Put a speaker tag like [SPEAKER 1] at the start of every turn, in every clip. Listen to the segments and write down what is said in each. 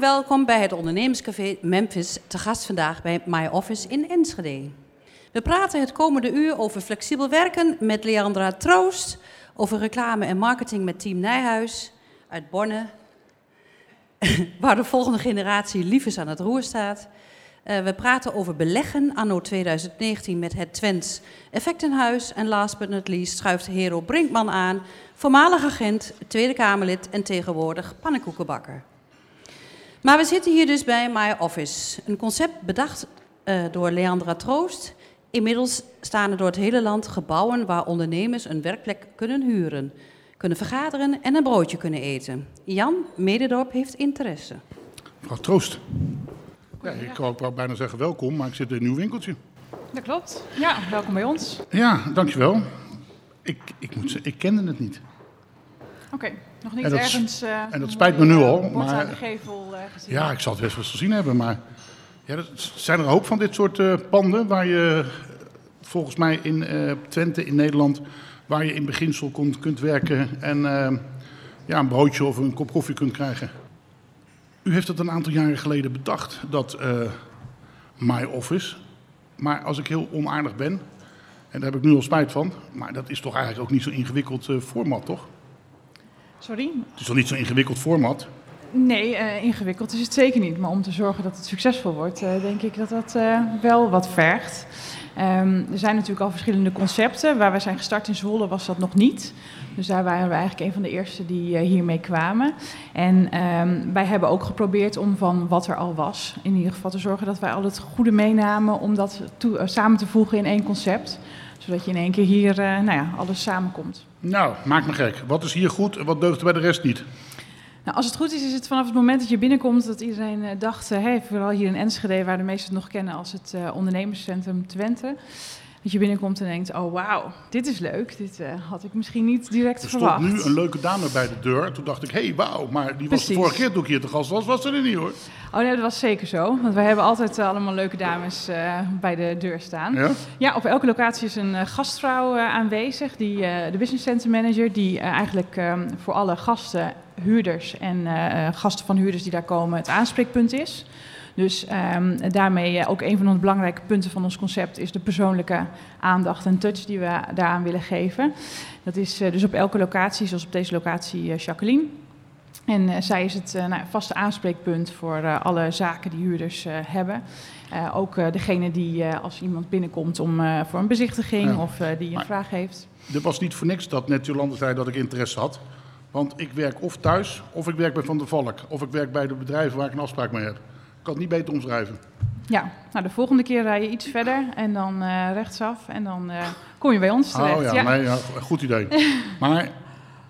[SPEAKER 1] Welkom bij het ondernemerscafé Memphis, te gast vandaag bij My Office in Enschede. We praten het komende uur over flexibel werken met Leandra Troost, over reclame en marketing met Team Nijhuis uit Borne, waar de volgende generatie liefjes aan het roer staat. Uh, we praten over beleggen anno 2019 met het Twents Effectenhuis. En last but not least schuift Hero Brinkman aan, voormalig agent, Tweede Kamerlid en tegenwoordig pannenkoekenbakker. Maar we zitten hier dus bij My Office, een concept bedacht uh, door Leandra Troost. Inmiddels staan er door het hele land gebouwen waar ondernemers een werkplek kunnen huren, kunnen vergaderen en een broodje kunnen eten. Jan Mededorp heeft interesse.
[SPEAKER 2] Mevrouw Troost. Ja, ik wou ook bijna zeggen welkom, maar ik zit in een nieuw winkeltje.
[SPEAKER 3] Dat klopt. Ja, welkom bij ons.
[SPEAKER 2] Ja, dankjewel. Ik, ik, moet zeggen, ik kende het niet.
[SPEAKER 3] Oké, okay, nog niet dat, ergens... Uh,
[SPEAKER 2] en dat spijt me nu al.
[SPEAKER 3] Maar, aan de gevel uh, gezien.
[SPEAKER 2] Ja, ik zal het best wel eens gezien hebben, maar... Ja, er zijn er een hoop van dit soort uh, panden waar je volgens mij in Twente, in Nederland... waar je in beginsel kunt, kunt werken en ja, een broodje of een kop koffie kunt krijgen. U heeft het een aantal jaren geleden bedacht, dat uh, My Office. Maar als ik heel onaardig ben, en daar heb ik nu al spijt van, maar dat is toch eigenlijk ook niet zo'n ingewikkeld uh, format, toch?
[SPEAKER 3] Sorry?
[SPEAKER 2] Het is toch niet zo'n ingewikkeld format?
[SPEAKER 3] Nee, uh, ingewikkeld is het zeker niet. Maar om te zorgen dat het succesvol wordt, denk ik dat dat wel wat vergt. Um, er zijn natuurlijk al verschillende concepten. Waar we zijn gestart in Zwolle was dat nog niet. Dus daar waren we eigenlijk een van de eerste die hiermee kwamen. En um, wij hebben ook geprobeerd om van wat er al was, in ieder geval te zorgen dat wij al het goede meenamen om dat toe, samen te voegen in één concept. Zodat je in één keer hier, uh, nou ja, alles samenkomt.
[SPEAKER 2] Nou, maak me gek. Wat is hier goed en wat deugt er bij de rest niet?
[SPEAKER 3] Nou, als het goed is, is het vanaf het moment dat je binnenkomt dat iedereen uh, dacht, uh, hey, vooral hier in Enschede, waar de meesten het nog kennen als het ondernemerscentrum Twente. Dat je binnenkomt en denkt, oh wauw, dit is leuk. Dit had ik misschien niet direct
[SPEAKER 2] er
[SPEAKER 3] verwacht.
[SPEAKER 2] Er stond nu een leuke dame bij de deur. Toen dacht ik, hé, hey, wauw. Maar die was de vorige keer toen ik hier te gast was, was er niet hoor.
[SPEAKER 3] Oh nee, dat was zeker zo. Want wij hebben altijd allemaal leuke dames bij de deur staan.
[SPEAKER 2] Ja?
[SPEAKER 3] ja op elke locatie is een gastvrouw aanwezig. Die, de business center manager, die eigenlijk ehm, voor alle gasten huurders en gasten van huurders die daar komen het aanspreekpunt is. Dus um, daarmee uh, ook een van de belangrijke punten van ons concept is de persoonlijke aandacht en touch die we daaraan willen geven. Dat is uh, dus op elke locatie, zoals op deze locatie Jacqueline. En zij is het nou, vaste aanspreekpunt voor alle zaken die huurders hebben. ook degene die als iemand binnenkomt om, voor een bezichtiging ja. of die een maar vraag heeft.
[SPEAKER 2] Er was niet voor niks dat net Jolande zei dat ik interesse had. Want ik werk of thuis, of ik werk bij Van der Valk. Of ik werk bij de bedrijven waar ik een afspraak mee heb. Kan het niet beter omschrijven.
[SPEAKER 3] Ja, nou de volgende keer rij je iets verder en dan uh, rechtsaf. En dan uh, kom je bij ons terecht.
[SPEAKER 2] Oh ja, ja. Nee, ja goed idee. maar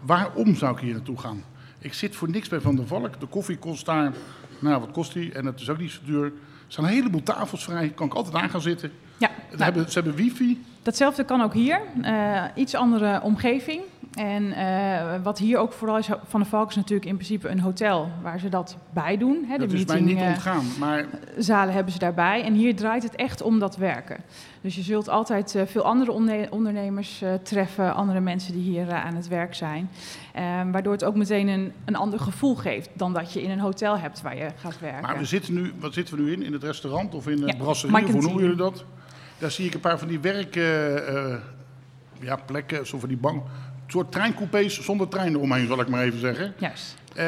[SPEAKER 2] waarom zou ik hier naartoe gaan? Ik zit voor niks bij Van der Valk. De koffie kost daar, nou wat kost die? En het is ook niet zo duur. Er staan een heleboel tafels vrij. Kan ik altijd aan gaan zitten.
[SPEAKER 3] Ja,
[SPEAKER 2] nou, hebben, ze hebben wifi.
[SPEAKER 3] Datzelfde kan ook hier. Uh, iets andere omgeving. En uh, wat hier ook vooral is van de Valk is natuurlijk in principe een hotel waar ze dat bij doen.
[SPEAKER 2] Hè, dat de is meeting, mij niet ontgaan. Maar...
[SPEAKER 3] Zalen hebben ze daarbij. En hier draait het echt om dat werken. Dus je zult altijd uh, veel andere ondernemers uh, treffen, andere mensen die hier aan het werk zijn. waardoor het ook meteen een, een ander gevoel geeft dan dat je in een hotel hebt waar je gaat werken.
[SPEAKER 2] Maar we zitten nu, wat zitten we nu in? In het restaurant of in de ja, brasserie? Hoe noemen jullie dat? Daar zie ik een paar van die werk... ja, plekken, zo van die bank soort treincoupés zonder trein eromheen, zal ik maar even zeggen.
[SPEAKER 3] Juist.
[SPEAKER 2] Uh,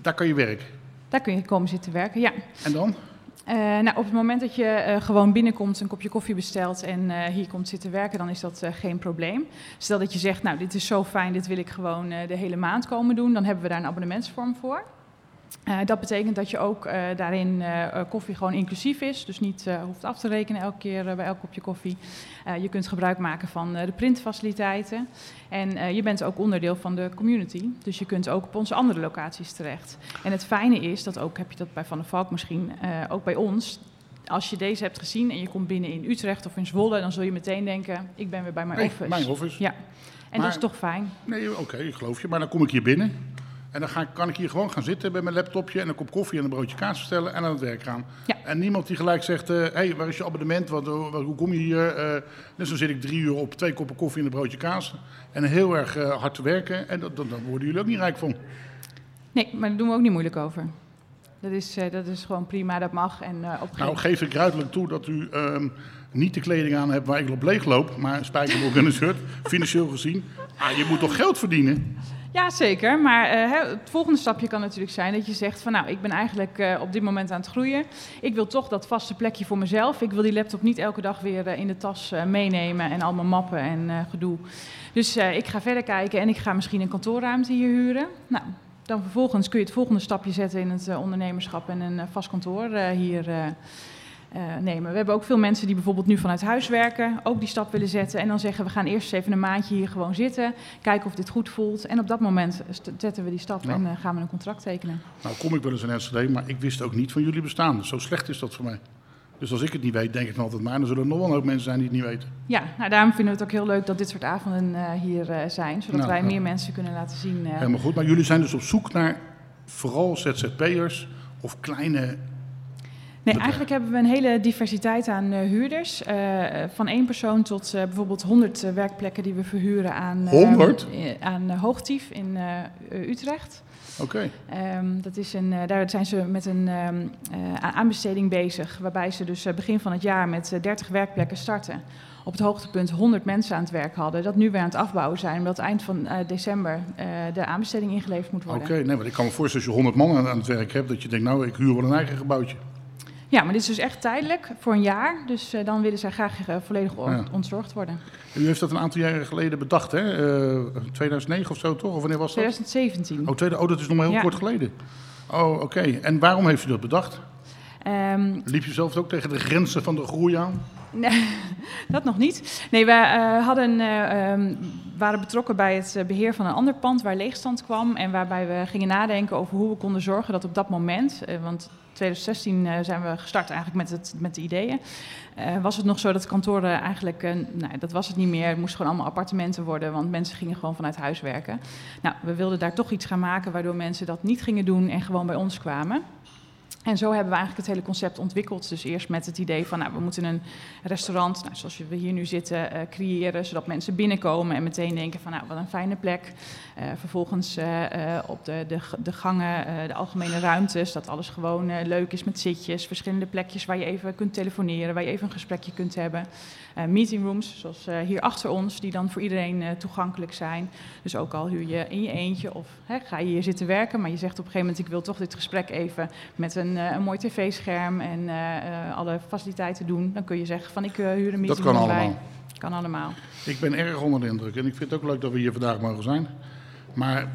[SPEAKER 2] daar kan je werken.
[SPEAKER 3] Daar kun je komen zitten werken, ja.
[SPEAKER 2] En dan?
[SPEAKER 3] Uh, nou, op het moment dat je uh, gewoon binnenkomt, een kopje koffie bestelt en uh, hier komt zitten werken, dan is dat geen probleem. Stel dat je zegt, nou, dit is zo fijn, dit wil ik gewoon de hele maand komen doen, dan hebben we daar een abonnementsvorm voor. Uh, dat betekent dat je ook uh, daarin uh, koffie gewoon inclusief is. Dus niet hoeft af te rekenen elke keer bij elk kopje koffie. je kunt gebruik maken van de printfaciliteiten. En je bent ook onderdeel van de community. Dus je kunt ook op onze andere locaties terecht. En het fijne is, dat ook heb je dat bij Van der Valk misschien, ook bij ons. Als je deze hebt gezien en je komt binnen in Utrecht of in Zwolle, dan zul je meteen denken: ik ben weer bij mijn
[SPEAKER 2] nee,
[SPEAKER 3] office.
[SPEAKER 2] Mijn office.
[SPEAKER 3] Ja. En maar, dat is toch fijn?
[SPEAKER 2] Nee, oké, okay, geloof je. Maar dan kom ik hier binnen. En dan ga, kan ik hier gewoon gaan zitten bij mijn laptopje en een kop koffie en een broodje kaas bestellen en aan het werk gaan.
[SPEAKER 3] Ja.
[SPEAKER 2] En niemand die gelijk zegt, hé, uh, hey, waar is je abonnement? Wat, wat, hoe kom je hier? Uh, dus dan zit ik drie uur op twee koppen koffie en een broodje kaas. En heel erg uh, hard te werken. En dat, dat, daar worden jullie ook niet rijk van.
[SPEAKER 3] Nee, maar daar doen we ook niet moeilijk over. Dat is, eh, dat is gewoon prima, dat mag. En, op
[SPEAKER 2] nou, geef ik ruidelijk toe dat u uh, niet de kleding aan hebt waar ik op leeg loop, maar een spijkerbroek en een shirt, financieel gezien. Ah, je moet toch geld verdienen?
[SPEAKER 3] Ja, zeker. Maar uh, het volgende stapje kan natuurlijk zijn dat je zegt van nou, ik ben eigenlijk uh, op dit moment aan het groeien. Ik wil toch dat vaste plekje voor mezelf. Ik wil die laptop niet elke dag weer uh, in de tas meenemen en al mijn mappen en gedoe. Dus ik ga verder kijken en ik ga misschien een kantoorruimte hier huren. Nou, dan vervolgens kun je het volgende stapje zetten in het ondernemerschap en een vast kantoor hier nemen. We hebben ook veel mensen die bijvoorbeeld nu vanuit huis werken, ook die stap willen zetten en dan zeggen we gaan eerst even een maandje hier gewoon zitten, kijken of dit goed voelt en op dat moment zetten we die stap en uh, gaan we een contract tekenen.
[SPEAKER 2] Nou kom ik wel eens in NCD, maar ik wist ook niet van jullie bestaan. Zo slecht is dat voor mij. Dus als ik het niet weet, denk ik dan altijd maar. Dan zullen er nog wel een hoop mensen zijn die het niet weten.
[SPEAKER 3] Ja, nou, daarom vinden we het ook heel leuk dat dit soort avonden uh, hier zijn. Zodat nou, wij meer mensen kunnen laten zien.
[SPEAKER 2] Helemaal goed. Maar jullie zijn dus op zoek naar vooral ZZP'ers of kleine
[SPEAKER 3] Nee, eigenlijk hebben we een hele diversiteit aan uh, huurders. Uh, van één persoon tot uh, bijvoorbeeld 100 werkplekken die we verhuren aan,
[SPEAKER 2] 100?
[SPEAKER 3] aan Hoogtief in Utrecht.
[SPEAKER 2] Oké.
[SPEAKER 3] Okay. Um, dat is een, daar zijn ze met een um, aanbesteding bezig, waarbij ze dus begin van het jaar met 30 werkplekken starten. Op het hoogtepunt 100 mensen aan het werk hadden. Dat nu weer aan het afbouwen zijn, omdat eind van december de aanbesteding ingeleverd moet worden.
[SPEAKER 2] Oké, okay, nee, maar ik kan me voorstellen als je 100 man aan, aan het werk hebt, dat je denkt, nou, ik huur wel een eigen gebouwtje.
[SPEAKER 3] Ja, maar dit is dus echt tijdelijk, voor een jaar. Dus uh, dan willen zij graag uh, volledig ja. ontzorgd worden.
[SPEAKER 2] U heeft dat een aantal jaren geleden bedacht, hè? Uh, eh, 2009 of zo, toch? Of wanneer was dat?
[SPEAKER 3] 2017.
[SPEAKER 2] Oh, tweede, oh dat is nog maar heel ja. kort geleden. Oh, oké. Okay. En waarom heeft u dat bedacht? Um, Liep je zelf ook tegen de grenzen van de groei aan?
[SPEAKER 3] Nee, dat nog niet. Nee, we uh, hadden, uh, um, waren betrokken bij het beheer van een ander pand waar leegstand kwam. En waarbij we gingen nadenken over hoe we konden zorgen dat op dat moment, uh, want 2016 uh, zijn we gestart eigenlijk met, het, met de ideeën. Uh, was het nog zo dat kantoren eigenlijk, uh, nou, dat was het niet meer. Het moest gewoon allemaal appartementen worden, want mensen gingen gewoon vanuit huis werken. Nou, we wilden daar toch iets gaan maken waardoor mensen dat niet gingen doen en gewoon bij ons kwamen. En zo hebben we eigenlijk het hele concept ontwikkeld. Dus eerst met het idee van, nou, we moeten een restaurant, nou, zoals we hier nu zitten, creëren, zodat mensen binnenkomen en meteen denken van, nou, wat een fijne plek. Uh, vervolgens uh, op de, de, de gangen, de algemene ruimtes, dat alles gewoon leuk is met zitjes, verschillende plekjes waar je even kunt telefoneren, waar je even een gesprekje kunt hebben. meetingrooms, zoals hier achter ons, die dan voor iedereen toegankelijk zijn. Dus ook al huur je in je eentje of hè, ga je hier zitten werken, maar je zegt op een gegeven moment, ik wil toch dit gesprek even met een uh, een mooi tv-scherm en uh, alle faciliteiten doen, dan kun je zeggen van ik huur een meeting
[SPEAKER 2] Dat kan allemaal.
[SPEAKER 3] Kan allemaal.
[SPEAKER 2] Ik ben erg onder de indruk en ik vind het ook leuk dat we hier vandaag mogen zijn. Maar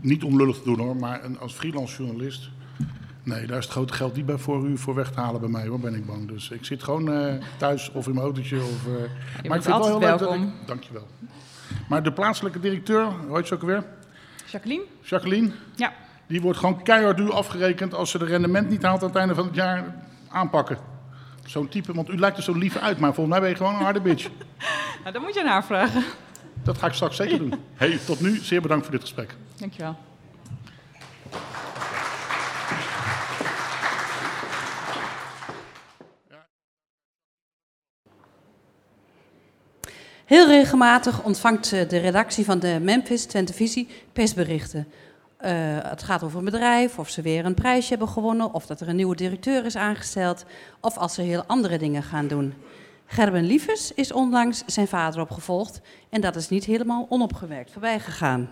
[SPEAKER 2] niet om lullig te doen hoor, maar als freelance journalist, nee, daar is het grote geld niet bij voor u voor weg te halen bij mij hoor, ben ik bang. Dus ik zit gewoon uh, thuis of in mijn autootje. Of, uh,
[SPEAKER 3] maar ik vind het wel heel leuk dat ik,
[SPEAKER 2] Dankjewel. Maar de plaatselijke directeur, hoe heet ze ook weer?
[SPEAKER 3] Jacqueline.
[SPEAKER 2] Jacqueline?
[SPEAKER 3] Ja.
[SPEAKER 2] Die wordt gewoon keihard duur afgerekend als ze de rendement niet haalt aan het einde van het jaar aanpakken. Zo'n type, want u lijkt er zo lief uit, maar volgens mij ben je gewoon een harde bitch.
[SPEAKER 3] nou, dan moet je naar vragen.
[SPEAKER 2] Dat ga ik straks zeker doen. Hey, tot nu, zeer bedankt voor dit gesprek.
[SPEAKER 3] Dankjewel.
[SPEAKER 1] Heel regelmatig ontvangt de redactie van de Memphis Twente Visie persberichten uh, het gaat over een bedrijf, of ze weer een prijsje hebben gewonnen, of dat er een nieuwe directeur is aangesteld, of als ze heel andere dingen gaan doen. Gerben Liefers is onlangs zijn vader opgevolgd en dat is niet helemaal onopgemerkt voorbij gegaan.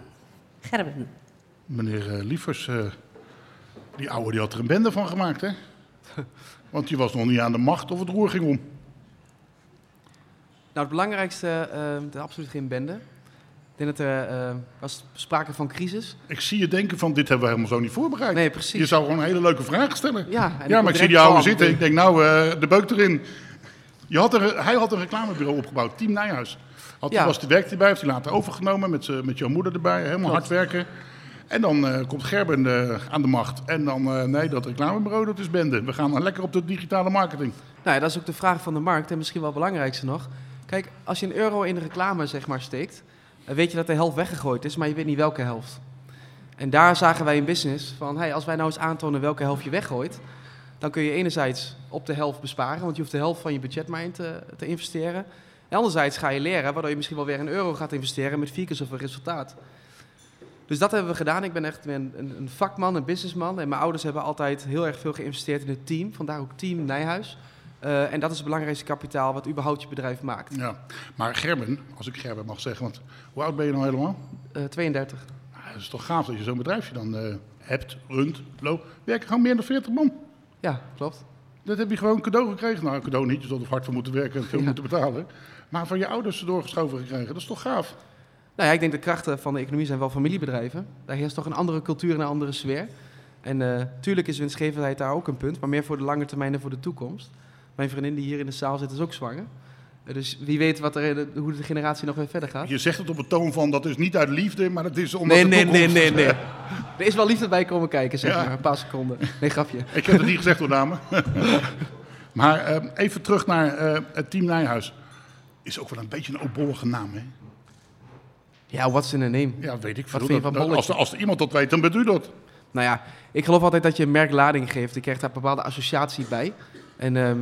[SPEAKER 1] Gerben.
[SPEAKER 2] Meneer uh, Liefers, uh, die oude die had er een bende van gemaakt, hè? Want die was nog niet aan de macht of het roer ging om.
[SPEAKER 4] Nou, het belangrijkste, uh, absoluut geen bende. Ik denk dat er uh, was sprake van crisis.
[SPEAKER 2] Ik zie je denken van, dit hebben we helemaal zo niet voorbereid.
[SPEAKER 4] Nee, precies.
[SPEAKER 2] Je zou gewoon een hele leuke vraag stellen.
[SPEAKER 4] Ja,
[SPEAKER 2] ja maar ik zie die oude zitten. Ik denk, nou, uh, de beuk erin. Je had er, hij had een reclamebureau opgebouwd, Team Nijhuis. Had, ja. was de werk erbij, heeft hij later overgenomen met, met jouw moeder erbij. Helemaal Klopt. hard werken. En dan uh, komt Gerben uh, aan de macht. En dan, uh, nee, dat reclamebureau, dat is bende. We gaan dan lekker op de digitale marketing.
[SPEAKER 4] Nou ja, dat is ook de vraag van de markt. En misschien wel het belangrijkste nog. Kijk, als je een euro in de reclame zeg maar, steekt weet je dat de helft weggegooid is, maar je weet niet welke helft. En daar zagen wij in business van, hey, als wij nou eens aantonen welke helft je weggooit, dan kun je enerzijds op de helft besparen, want je hoeft de helft van je budget maar in te, te investeren. En anderzijds ga je leren, waardoor je misschien wel weer een euro gaat investeren met vier keer zoveel resultaat. Dus dat hebben we gedaan. Ik ben echt een, een, vakman, een businessman. En mijn ouders hebben altijd heel erg veel geïnvesteerd in het team. Vandaar ook Team Nijhuis. Uh, en dat is het belangrijkste kapitaal wat überhaupt je bedrijf maakt.
[SPEAKER 2] Ja, maar Gerben, als ik Gerben mag zeggen, want hoe oud ben je nou helemaal?
[SPEAKER 4] Uh, 32.
[SPEAKER 2] Nou, het is toch gaaf dat je zo'n bedrijfje dan uh, hebt, runt, loopt. Werken gewoon meer dan 40 man.
[SPEAKER 4] Ja, klopt.
[SPEAKER 2] Dat heb je gewoon cadeau gekregen. Nou, cadeau niet, je zult er hard voor moeten werken en veel ja. moeten betalen. Maar van je ouders doorgeschoven gekregen, dat is toch gaaf?
[SPEAKER 4] Nou ja, ik denk de krachten van de economie zijn wel familiebedrijven. Daar heerst toch een andere cultuur en een andere sfeer. En uh, tuurlijk is winstgevendheid daar ook een punt, maar meer voor de lange termijn en voor de toekomst. Mijn vriendin die hier in de zaal zit is ook zwanger. Dus wie weet wat er, hoe de generatie nog weer verder gaat.
[SPEAKER 2] Je zegt het op een toon van dat is niet uit liefde, maar dat is omdat
[SPEAKER 4] nee, nee, nee, nee, nee. Er is wel liefde bij komen kijken, zeg ja. maar. Een paar seconden. Nee, grapje.
[SPEAKER 2] Ik heb het niet gezegd door namen. maar uh, even terug naar uh, het team Nijhuis. Is ook wel een beetje een opborgen naam, hè?
[SPEAKER 4] Ja, what's in a name?
[SPEAKER 2] Ja, weet ik veel.
[SPEAKER 4] van
[SPEAKER 2] Dat- als, als iemand dat weet, dan bent u dat.
[SPEAKER 4] Nou ja, ik geloof altijd dat je een merk lading geeft. Je krijgt daar een bepaalde associatie bij. En ehm,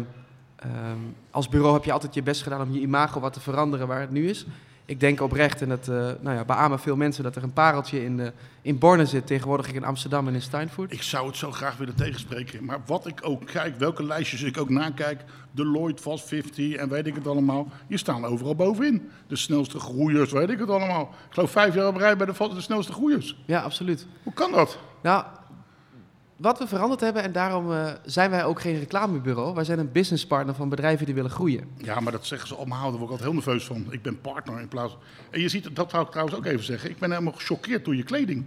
[SPEAKER 4] ehm, als bureau heb je altijd je best gedaan om je imago wat te veranderen waar het nu is. Ik denk oprecht, en dat eh nou ja, beamen veel mensen, dat er een pareltje in, de, in Borne zit. Tegenwoordig in Amsterdam en in Steinfurt.
[SPEAKER 2] Ik zou het zo graag willen tegenspreken. Maar wat ik ook kijk, welke lijstjes ik ook nakijk. Deloitte, Fast 50 en weet ik het allemaal. Je staan overal bovenin. De snelste groeiers, weet ik het allemaal. Ik geloof vijf jaar op rij bij de, de snelste groeiers.
[SPEAKER 4] Ja, absoluut.
[SPEAKER 2] Hoe kan dat?
[SPEAKER 4] Nou, wat we veranderd hebben, en daarom eh, zijn wij ook geen reclamebureau. Wij zijn een businesspartner van bedrijven die willen groeien.
[SPEAKER 2] Ja, maar dat zeggen ze allemaal. Daar word ik altijd heel nerveus van. Ik ben partner in plaats. En je ziet, dat wou ik trouwens ook even zeggen. Ik ben helemaal gechoqueerd door je kleding.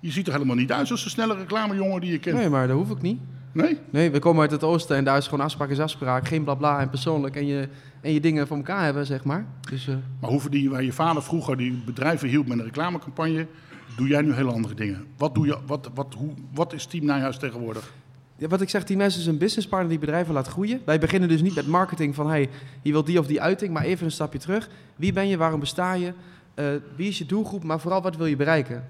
[SPEAKER 2] Je ziet er helemaal niet uit als de snelle reclamejongen die je kent.
[SPEAKER 4] Nee, maar dat hoef ik niet.
[SPEAKER 2] Nee?
[SPEAKER 4] Nee, we komen uit het oosten en daar is gewoon afspraak is afspraak. Geen blabla en persoonlijk en je, en je dingen voor elkaar hebben, zeg maar. Dus eh,
[SPEAKER 2] Maar hoeven die, waar je vader vroeger die bedrijven hielp met een reclamecampagne, doe jij nu hele andere dingen. Wat, doe je, wat, wat, hoe, wat is Team Nijhuis tegenwoordig?
[SPEAKER 4] ja, wat ik zeg, Team Nijs is een businesspartner die bedrijven laat groeien. Wij beginnen dus niet met marketing van, hey, je wilt die of die uiting, maar even een stapje terug. Wie ben je, waarom besta je, Eh, wie is je doelgroep, maar vooral wat wil je bereiken?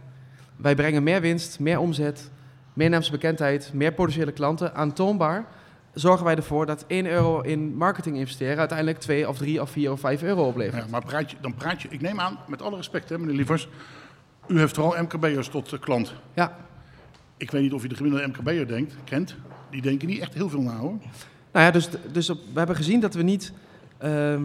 [SPEAKER 4] Wij brengen meer winst, meer omzet, meer naamsbekendheid, meer potentiële klanten. Aantoonbaar zorgen wij ervoor dat 1 euro in marketing investeren uiteindelijk 2 of 3 of 4 of 5 euro oplevert.
[SPEAKER 2] Ja, maar praat je, dan praat je, ik neem aan, met alle respect, hè, meneer Lievers, u heeft vooral MKB'ers tot klant.
[SPEAKER 4] Ja.
[SPEAKER 2] Ik weet niet of je de gemiddelde MKB'er denkt, kent. Die denken niet echt heel veel na hoor.
[SPEAKER 4] Nou ja, dus, dus op- we hebben gezien dat we niet ehm,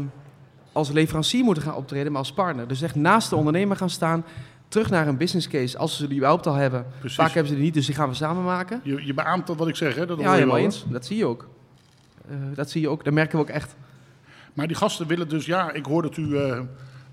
[SPEAKER 4] als leverancier moeten gaan optreden, maar als partner. Dus echt naast de ondernemer gaan staan, terug naar een business case, als ze die überhaupt al hebben.
[SPEAKER 2] Precies.
[SPEAKER 4] Vaak hebben ze die niet, dus die gaan we samen maken.
[SPEAKER 2] Je, je beaamt dat wat ik zeg, hè? Dat
[SPEAKER 4] Ja, helemaal eens. Dat zie je ook. Eh, dat zie je ook, dat merken we ook echt.
[SPEAKER 2] Maar die gasten willen dus, ja, ik hoor dat u eh,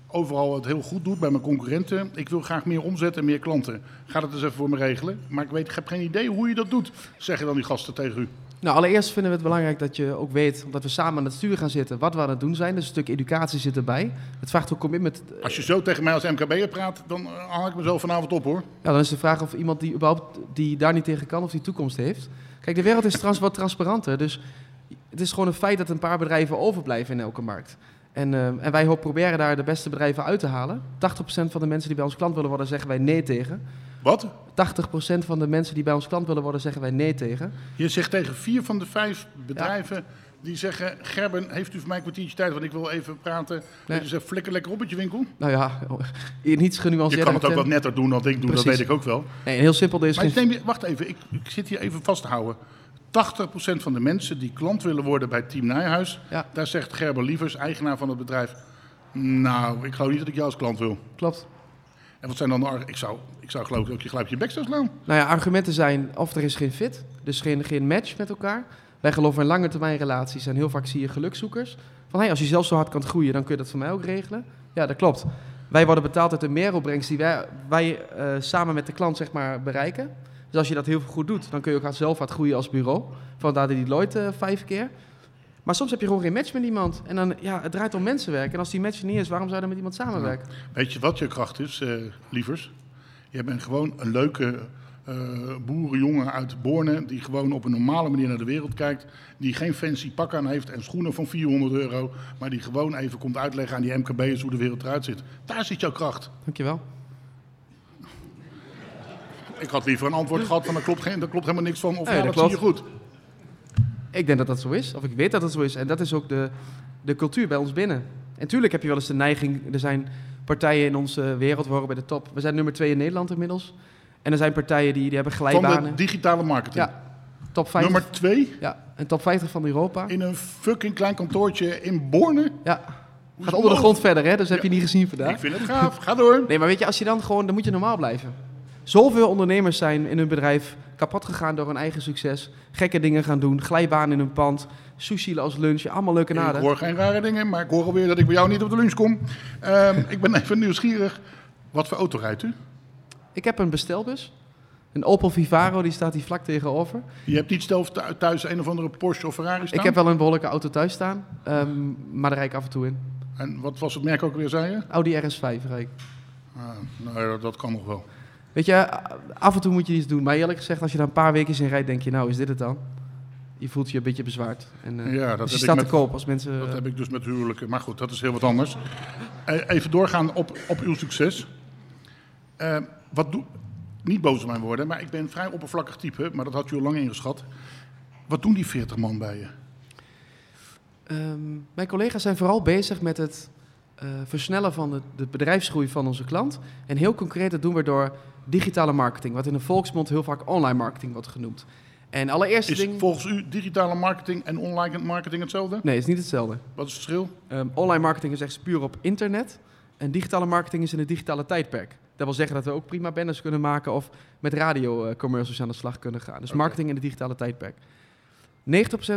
[SPEAKER 2] overal het heel goed doet bij mijn concurrenten. Ik wil graag meer omzet en meer klanten. Ga dat eens even voor me regelen. Maar ik, weet, ik heb geen idee hoe je dat doet, zeggen dan die gasten tegen u.
[SPEAKER 4] Nou, allereerst vinden we het belangrijk dat je ook weet, omdat we samen aan het stuur gaan zitten, wat we aan het doen zijn. Dus een stuk educatie zit erbij. Het vraagt ook commitment.
[SPEAKER 2] Als je zo tegen mij als MKB'er praat, dan eh, haal ik mezelf vanavond op hoor.
[SPEAKER 4] Ja, dan is de vraag of iemand die überhaupt die daar niet tegen kan of die toekomst heeft. Kijk, de wereld is trans wat transparanter. Dus het is gewoon een feit dat een paar bedrijven overblijven in elke markt. En, eh, en wij proberen daar de beste bedrijven uit te halen. 80% van de mensen die bij ons klant willen worden, zeggen wij nee tegen.
[SPEAKER 2] Wat?
[SPEAKER 4] 80% van de mensen die bij ons klant willen worden, zeggen wij nee tegen.
[SPEAKER 2] Je zegt tegen vier van de vijf bedrijven die zeggen... Gerben, heeft u voor mij een kwartiertje tijd, want ik wil even praten.
[SPEAKER 4] Nee.
[SPEAKER 2] Dus flikker lekker op met je winkel.
[SPEAKER 4] Nou ja, niets
[SPEAKER 2] Je
[SPEAKER 4] genuanceerder.
[SPEAKER 2] kan het ook wat netter doen dan ik doe, dat weet ik ook wel.
[SPEAKER 4] Nee, heel simpel, is
[SPEAKER 2] Maar neem je, wacht even, ik, ik zit hier even vast te houden. 80% van de mensen die klant willen worden bij Team Nijhuis...
[SPEAKER 4] Ja.
[SPEAKER 2] daar zegt Gerber Lievers, eigenaar van het bedrijf... nou, ik geloof niet dat ik jou als klant wil.
[SPEAKER 4] Klopt.
[SPEAKER 2] En wat zijn dan de Ik zou, ik zou geloof ik ook je gelijk je bek zou slaan.
[SPEAKER 4] Nou ja, argumenten zijn of er is geen fit, dus geen, geen match met elkaar. Wij geloven in lange termijn relaties en heel vaak zie je gelukzoekers. Van hey, als je zelf zo hard kan groeien, dan kun je dat voor mij ook regelen. Ja, dat klopt. Wij worden betaald uit de meeropbrengst die wij, wij eh, samen met de klant zeg maar, bereiken. Dus als je dat heel goed doet, dan kun je ook zelf hard groeien als bureau. Vandaar die Deloitte eh, vijf keer. Maar soms heb je gewoon geen match met iemand. En dan, ja, het draait om mensenwerk. En als die match niet is, waarom zou je dan met iemand samenwerken?
[SPEAKER 2] Weet je wat je kracht is, eh, Lievers? Je bent gewoon een leuke eh, boerenjongen uit Borne... die gewoon op een normale manier naar de wereld kijkt... die geen fancy pak aan heeft en schoenen van 400 euro... maar die gewoon even komt uitleggen aan die MKB'ers hoe de wereld eruit zit. Daar zit jouw kracht.
[SPEAKER 4] Dankjewel.
[SPEAKER 2] Ik had liever een antwoord gehad van daar klopt, geen, daar klopt helemaal niks van. Of ja,
[SPEAKER 4] dat
[SPEAKER 2] dat, zie je
[SPEAKER 4] klopt.
[SPEAKER 2] goed.
[SPEAKER 4] Ik denk dat dat zo is, of ik weet dat het zo is. En dat is ook de, de cultuur bij ons binnen. En tuurlijk heb je wel eens de neiging, er zijn partijen in onze wereld. We horen bij de top. We zijn nummer twee in Nederland inmiddels. En er zijn partijen die, die hebben glijbanen.
[SPEAKER 2] Van de digitale marketing.
[SPEAKER 4] Ja, top 50.
[SPEAKER 2] Nummer twee
[SPEAKER 4] Ja, en top 50 van Europa.
[SPEAKER 2] in een fucking klein kantoortje in Borne.
[SPEAKER 4] Ja, gaat onder de grond verder, hè? Dus heb je niet gezien vandaag.
[SPEAKER 2] Ik vind het gaaf. Ga door.
[SPEAKER 4] Nee, maar weet je, als je dan gewoon, dan moet je normaal blijven. Zoveel ondernemers zijn in hun bedrijf kapot gegaan door hun eigen succes. Gekke dingen gaan doen, glijbaan in hun pand, sushi als lunch, allemaal leuke
[SPEAKER 2] Ik
[SPEAKER 4] naden.
[SPEAKER 2] hoor geen rare dingen, maar ik hoor alweer dat ik bij jou niet op de lunch kom. Ehm, ik ben even nieuwsgierig. Wat voor auto rijdt u?
[SPEAKER 4] Ik heb een bestelbus, een Opel Vivaro, die staat hier vlak tegenover.
[SPEAKER 2] Je hebt niet zelf thu- thuis een of andere Porsche of Ferrari staan?
[SPEAKER 4] Ik heb wel een behoorlijke auto thuis staan, ehm, maar daar rijd ik af en toe in.
[SPEAKER 2] En wat was het merk ook weer, zei je?
[SPEAKER 4] Audi RS5 rijd ik.
[SPEAKER 2] Ah, nou ja, dat kan nog wel.
[SPEAKER 4] Weet je, af en toe moet je iets doen. Maar eerlijk gezegd, als je daar een paar weken in rijdt, denk je, nou, is dit het dan? Je voelt je een beetje bezwaard. En, eh,
[SPEAKER 2] Ja, dat
[SPEAKER 4] dus je
[SPEAKER 2] heb ik
[SPEAKER 4] staat
[SPEAKER 2] met-
[SPEAKER 4] te koop als mensen...
[SPEAKER 2] Dat heb ik dus met huwelijken. Maar goed, dat is heel wat anders. Eh, Even doorgaan op, op uw succes. Eh, wat doe, niet boos op mijn woorden, maar ik ben een vrij oppervlakkig type. Maar dat had u al lang ingeschat. Wat doen die 40 man bij je?
[SPEAKER 4] Ehm, mijn collega's zijn vooral bezig met het eh, versnellen van de, de bedrijfsgroei van onze klant. En heel concreet dat doen we door digitale marketing, wat in de volksmond heel vaak online marketing wordt genoemd. En allereerste
[SPEAKER 2] Is
[SPEAKER 4] ding...
[SPEAKER 2] volgens u digitale marketing en online marketing hetzelfde?
[SPEAKER 4] Nee, het is niet hetzelfde.
[SPEAKER 2] Wat is het verschil?
[SPEAKER 4] Ehm, online marketing is echt puur op internet. En digitale marketing is in het digitale tijdperk. Dat wil zeggen dat we ook prima banners kunnen maken of met radio-commercials aan de slag kunnen gaan. Dus marketing in het digitale tijdperk. 90%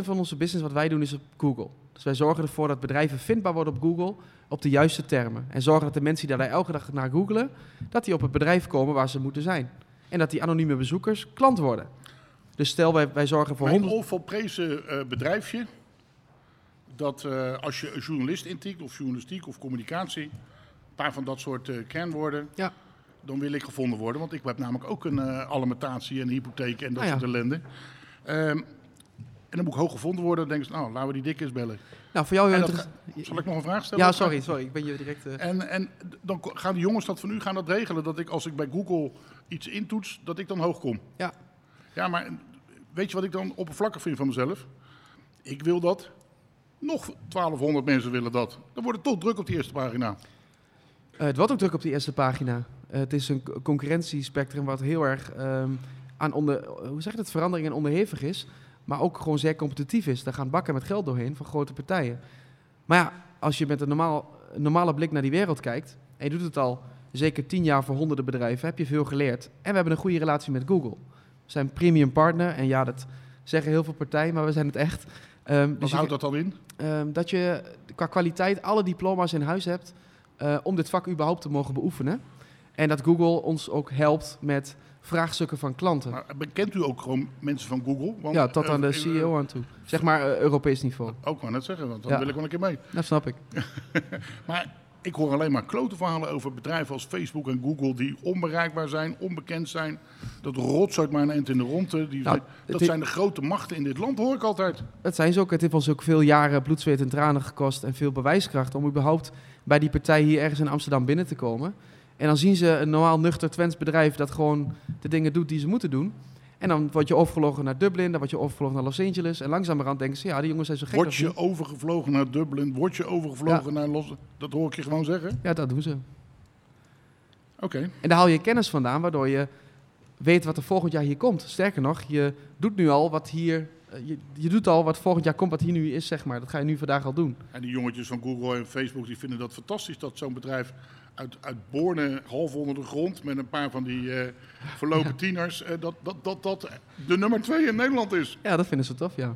[SPEAKER 4] van onze business wat wij doen is op Google. Dus wij zorgen ervoor dat bedrijven vindbaar worden op Google op de juiste termen. En zorgen dat de mensen die daar elke dag naar googelen, dat die op het bedrijf komen waar ze moeten zijn. En dat die anonieme bezoekers klant worden. Dus stel wij, wij zorgen voor
[SPEAKER 2] Mijn
[SPEAKER 4] 100...
[SPEAKER 2] onvolprezen eh, bedrijfje, dat eh, als je een journalist intikt, of journalistiek of communicatie, een paar van dat soort eh, kernwoorden,
[SPEAKER 4] Ja.
[SPEAKER 2] dan wil ik gevonden worden. Want ik heb namelijk ook een alimentatie en een hypotheek en dat
[SPEAKER 4] Ah, ja.
[SPEAKER 2] soort ellende. Ehm, en dan moet ik hoog gevonden worden. Dan denken ze, nou, laten we die dik eens bellen.
[SPEAKER 4] Nou, voor jou...
[SPEAKER 2] Dat Zal ik nog een vraag stellen?
[SPEAKER 4] Ja, sorry, sorry. Ik ben je direct... eh,
[SPEAKER 2] En, en dan gaan de jongens dat van u gaan dat regelen. Dat ik als ik bij Google iets intoets, dat ik dan hoog kom.
[SPEAKER 4] Ja.
[SPEAKER 2] Ja, maar weet je wat ik dan oppervlakkig vind van mezelf? Ik wil dat. Nog 1200 mensen willen dat. Dan wordt het toch druk op die eerste pagina.
[SPEAKER 4] Eh, het wordt ook druk op die eerste pagina. Eh, het is een co- concurrentiespectrum wat heel erg ehm, aan onder, hoe zeg je het, verandering en onderhevig is. Maar ook gewoon zeer competitief is. Daar gaan bakken met geld doorheen van grote partijen. Maar ja, als je met een, normaal, normale blik naar die wereld kijkt. En je doet het al zeker tien jaar voor honderden bedrijven. Heb je veel geleerd. En we hebben een goede relatie met Google. We zijn premium partner. En ja, dat zeggen heel veel partijen, maar we zijn het echt. Ehm,
[SPEAKER 2] Wat
[SPEAKER 4] dus je-
[SPEAKER 2] houdt dat dan in?
[SPEAKER 4] Ehm, dat je qua kwaliteit alle diploma's in huis hebt eh, om dit vak überhaupt te mogen beoefenen. En dat Google ons ook helpt met vraagstukken van klanten.
[SPEAKER 2] Maar bekent u ook gewoon mensen van Google? Want,
[SPEAKER 4] ja, tot
[SPEAKER 2] eh,
[SPEAKER 4] aan de
[SPEAKER 2] eh,
[SPEAKER 4] CEO aan toe. Zeg maar eh, Europees niveau.
[SPEAKER 2] Ook maar net zeggen, want dan
[SPEAKER 4] Ja.
[SPEAKER 2] wil ik wel een keer mee.
[SPEAKER 4] Dat snap ik.
[SPEAKER 2] Maar ik hoor alleen maar klote verhalen over bedrijven als Facebook en Google die onbereikbaar zijn, onbekend zijn. Dat rotzooi maar een eind in de ronde. Die,
[SPEAKER 4] Nou,
[SPEAKER 2] dat
[SPEAKER 4] het-
[SPEAKER 2] zijn de grote machten in dit land, hoor ik altijd.
[SPEAKER 4] Dat zijn ze ook. Het heeft ons ook veel jaren bloed, zweet en tranen gekost en veel bewijskracht om überhaupt bij die partij hier ergens in Amsterdam binnen te komen. En dan zien ze een normaal nuchter Twents bedrijf dat gewoon de dingen doet die ze moeten doen. En dan word je overgevlogen naar Dublin, dan word je overgevlogen naar Los Angeles. En langzamerhand denken ze, ja, die jongens zijn zo gek
[SPEAKER 2] Word je overgevlogen naar Dublin? Word je overgevlogen naar Los... Dat hoor ik je gewoon zeggen.
[SPEAKER 4] Ja, dat doen ze.
[SPEAKER 2] Oké.
[SPEAKER 4] En daar haal je kennis vandaan, waardoor je weet wat er volgend jaar hier komt. Sterker nog, je doet nu al wat hier... eh, Je, je doet al wat volgend jaar komt, wat hier nu is, zeg maar. Dat ga je nu vandaag al doen.
[SPEAKER 2] En die jongetjes van Google en Facebook die vinden dat fantastisch dat zo'n bedrijf uit, uit Borne, half onder de grond, met een paar van die eh, verlopen tieners, eh, dat, dat, dat dat de nummer twee in Nederland is.
[SPEAKER 4] Ja, dat vinden ze tof, ja.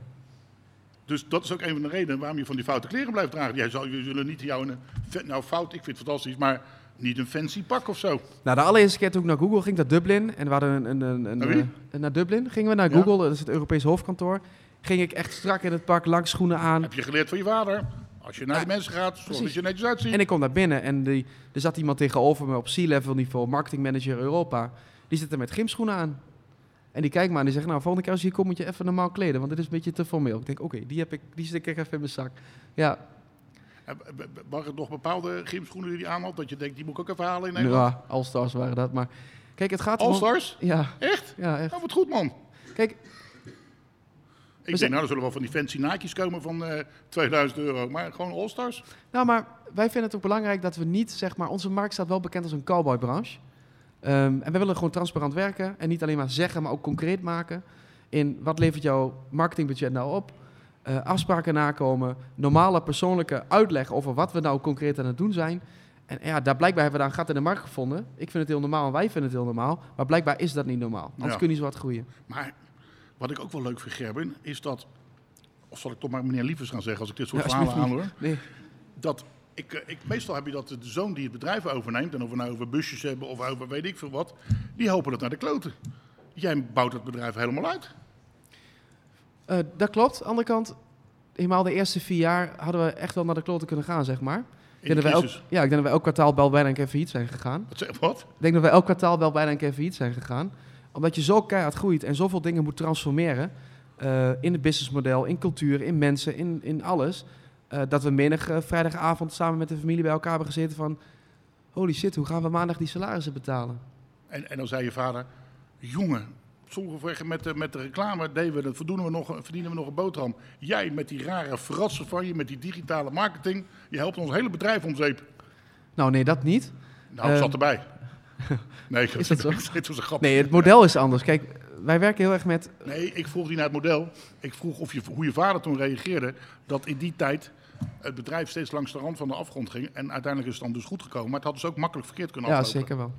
[SPEAKER 2] Dus dat is ook een van de redenen waarom je van die foute kleren blijft dragen. Jij zal, je zullen niet jou een, nou fout, ik vind het fantastisch, maar niet een fancy pak of zo.
[SPEAKER 4] Nou, de allereerste keer toen ik naar Google ging, naar Dublin. En we hadden een... een, een, eh, naar Dublin gingen we, naar
[SPEAKER 2] Ja.
[SPEAKER 4] Google. Dat is het Europees hoofdkantoor. Ging ik echt strak in het pak, lang schoenen aan.
[SPEAKER 2] Heb je geleerd van je vader? Als je naar die mensen gaat, zorg dat je netjes uitziet.
[SPEAKER 4] En ik kom daar binnen en die, er zat iemand tegenover me op C-level niveau, marketingmanager Europa. Die zit er met gymschoenen aan. En die kijkt me aan en die zegt, nou, volgende keer als je hier komt moet je even normaal kleden, want dit is een beetje te formeel. Ik denk, oké, die heb ik, die zit ik even in mijn zak. Ja,
[SPEAKER 2] Mag het nog bepaalde gymschoenen die hij aanhad, dat je denkt, die moet ik ook even halen in Nederland?
[SPEAKER 4] ja All-Stars waren dat, maar kijk, het gaat om-
[SPEAKER 2] All-Stars?
[SPEAKER 4] Ja,
[SPEAKER 2] Echt?
[SPEAKER 4] ja, echt.
[SPEAKER 2] Nou, wat goed man.
[SPEAKER 4] Kijk,
[SPEAKER 2] Ik denk, nou, er zullen wel van die fancy naakjes komen van eh 2000 euro. Maar gewoon All-Stars.
[SPEAKER 4] Nou, maar wij vinden het ook belangrijk dat we niet, zeg maar, onze markt staat wel bekend als een cowboybranche. Ehm en we willen gewoon transparant werken en niet alleen maar zeggen, maar ook concreet maken. In wat levert jouw marketingbudget nou op? Eh, afspraken nakomen, normale persoonlijke uitleg over wat we nou concreet aan het doen zijn. En ja, daar blijkbaar hebben we daar een gat in de markt gevonden. Ik vind het heel normaal en wij vinden het heel normaal. Maar blijkbaar is dat niet normaal. Anders
[SPEAKER 2] Ja.
[SPEAKER 4] kun je niet zo hard groeien.
[SPEAKER 2] Maar wat ik ook wel leuk vind, Gerben, is dat... Of zal ik toch maar meneer Lievers gaan zeggen als ik dit soort
[SPEAKER 4] Ja,
[SPEAKER 2] verhalen
[SPEAKER 4] alsjeblieft
[SPEAKER 2] aanhoor?
[SPEAKER 4] Nee.
[SPEAKER 2] dat ik, eh, ik, meestal heb je dat de zoon die het bedrijf overneemt, en of we nou over busjes hebben of over weet ik veel wat, die hopen dat naar de kloten. Jij bouwt het bedrijf helemaal uit.
[SPEAKER 4] Eh, dat klopt. Aan de andere kant, helemaal de eerste vier jaar hadden we echt wel naar de kloten kunnen gaan, zeg maar. Ik denk, dat
[SPEAKER 2] crisis.
[SPEAKER 4] ja, ik denk dat we elk kwartaal wel bijna een keer failliet zijn gegaan.
[SPEAKER 2] Wat, zeg, wat?
[SPEAKER 4] Ik denk dat we elk kwartaal wel bijna een keer failliet zijn gegaan. Omdat je zo keihard groeit en zoveel dingen moet transformeren. eh, in het businessmodel, in cultuur, in mensen, in, in alles. eh, dat we menig eh, vrijdagavond samen met de familie bij elkaar hebben gezeten van... Holy shit, hoe gaan we maandag die salarissen betalen?
[SPEAKER 2] En, en dan zei je vader, jongen, sommige met de, met de reclame deden we, dat verdienen we, nog, verdienen we nog een boterham. Jij met die rare fratsen van je, met die digitale marketing, je helpt ons hele bedrijf om zeep.
[SPEAKER 4] Nou nee, dat niet.
[SPEAKER 2] Nou, ik zat erbij. Nee,
[SPEAKER 4] is dat zo?
[SPEAKER 2] dit was een grap.
[SPEAKER 4] Nee, het model is anders. Kijk, wij werken heel erg met...
[SPEAKER 2] Nee, ik vroeg niet naar het model. Ik vroeg of je, hoe je vader toen reageerde dat in die tijd het bedrijf steeds langs de rand van de afgrond ging. En uiteindelijk is het dan dus goed gekomen. Maar het had dus ook makkelijk verkeerd kunnen
[SPEAKER 4] Ja,
[SPEAKER 2] aflopen.
[SPEAKER 4] zeker wel.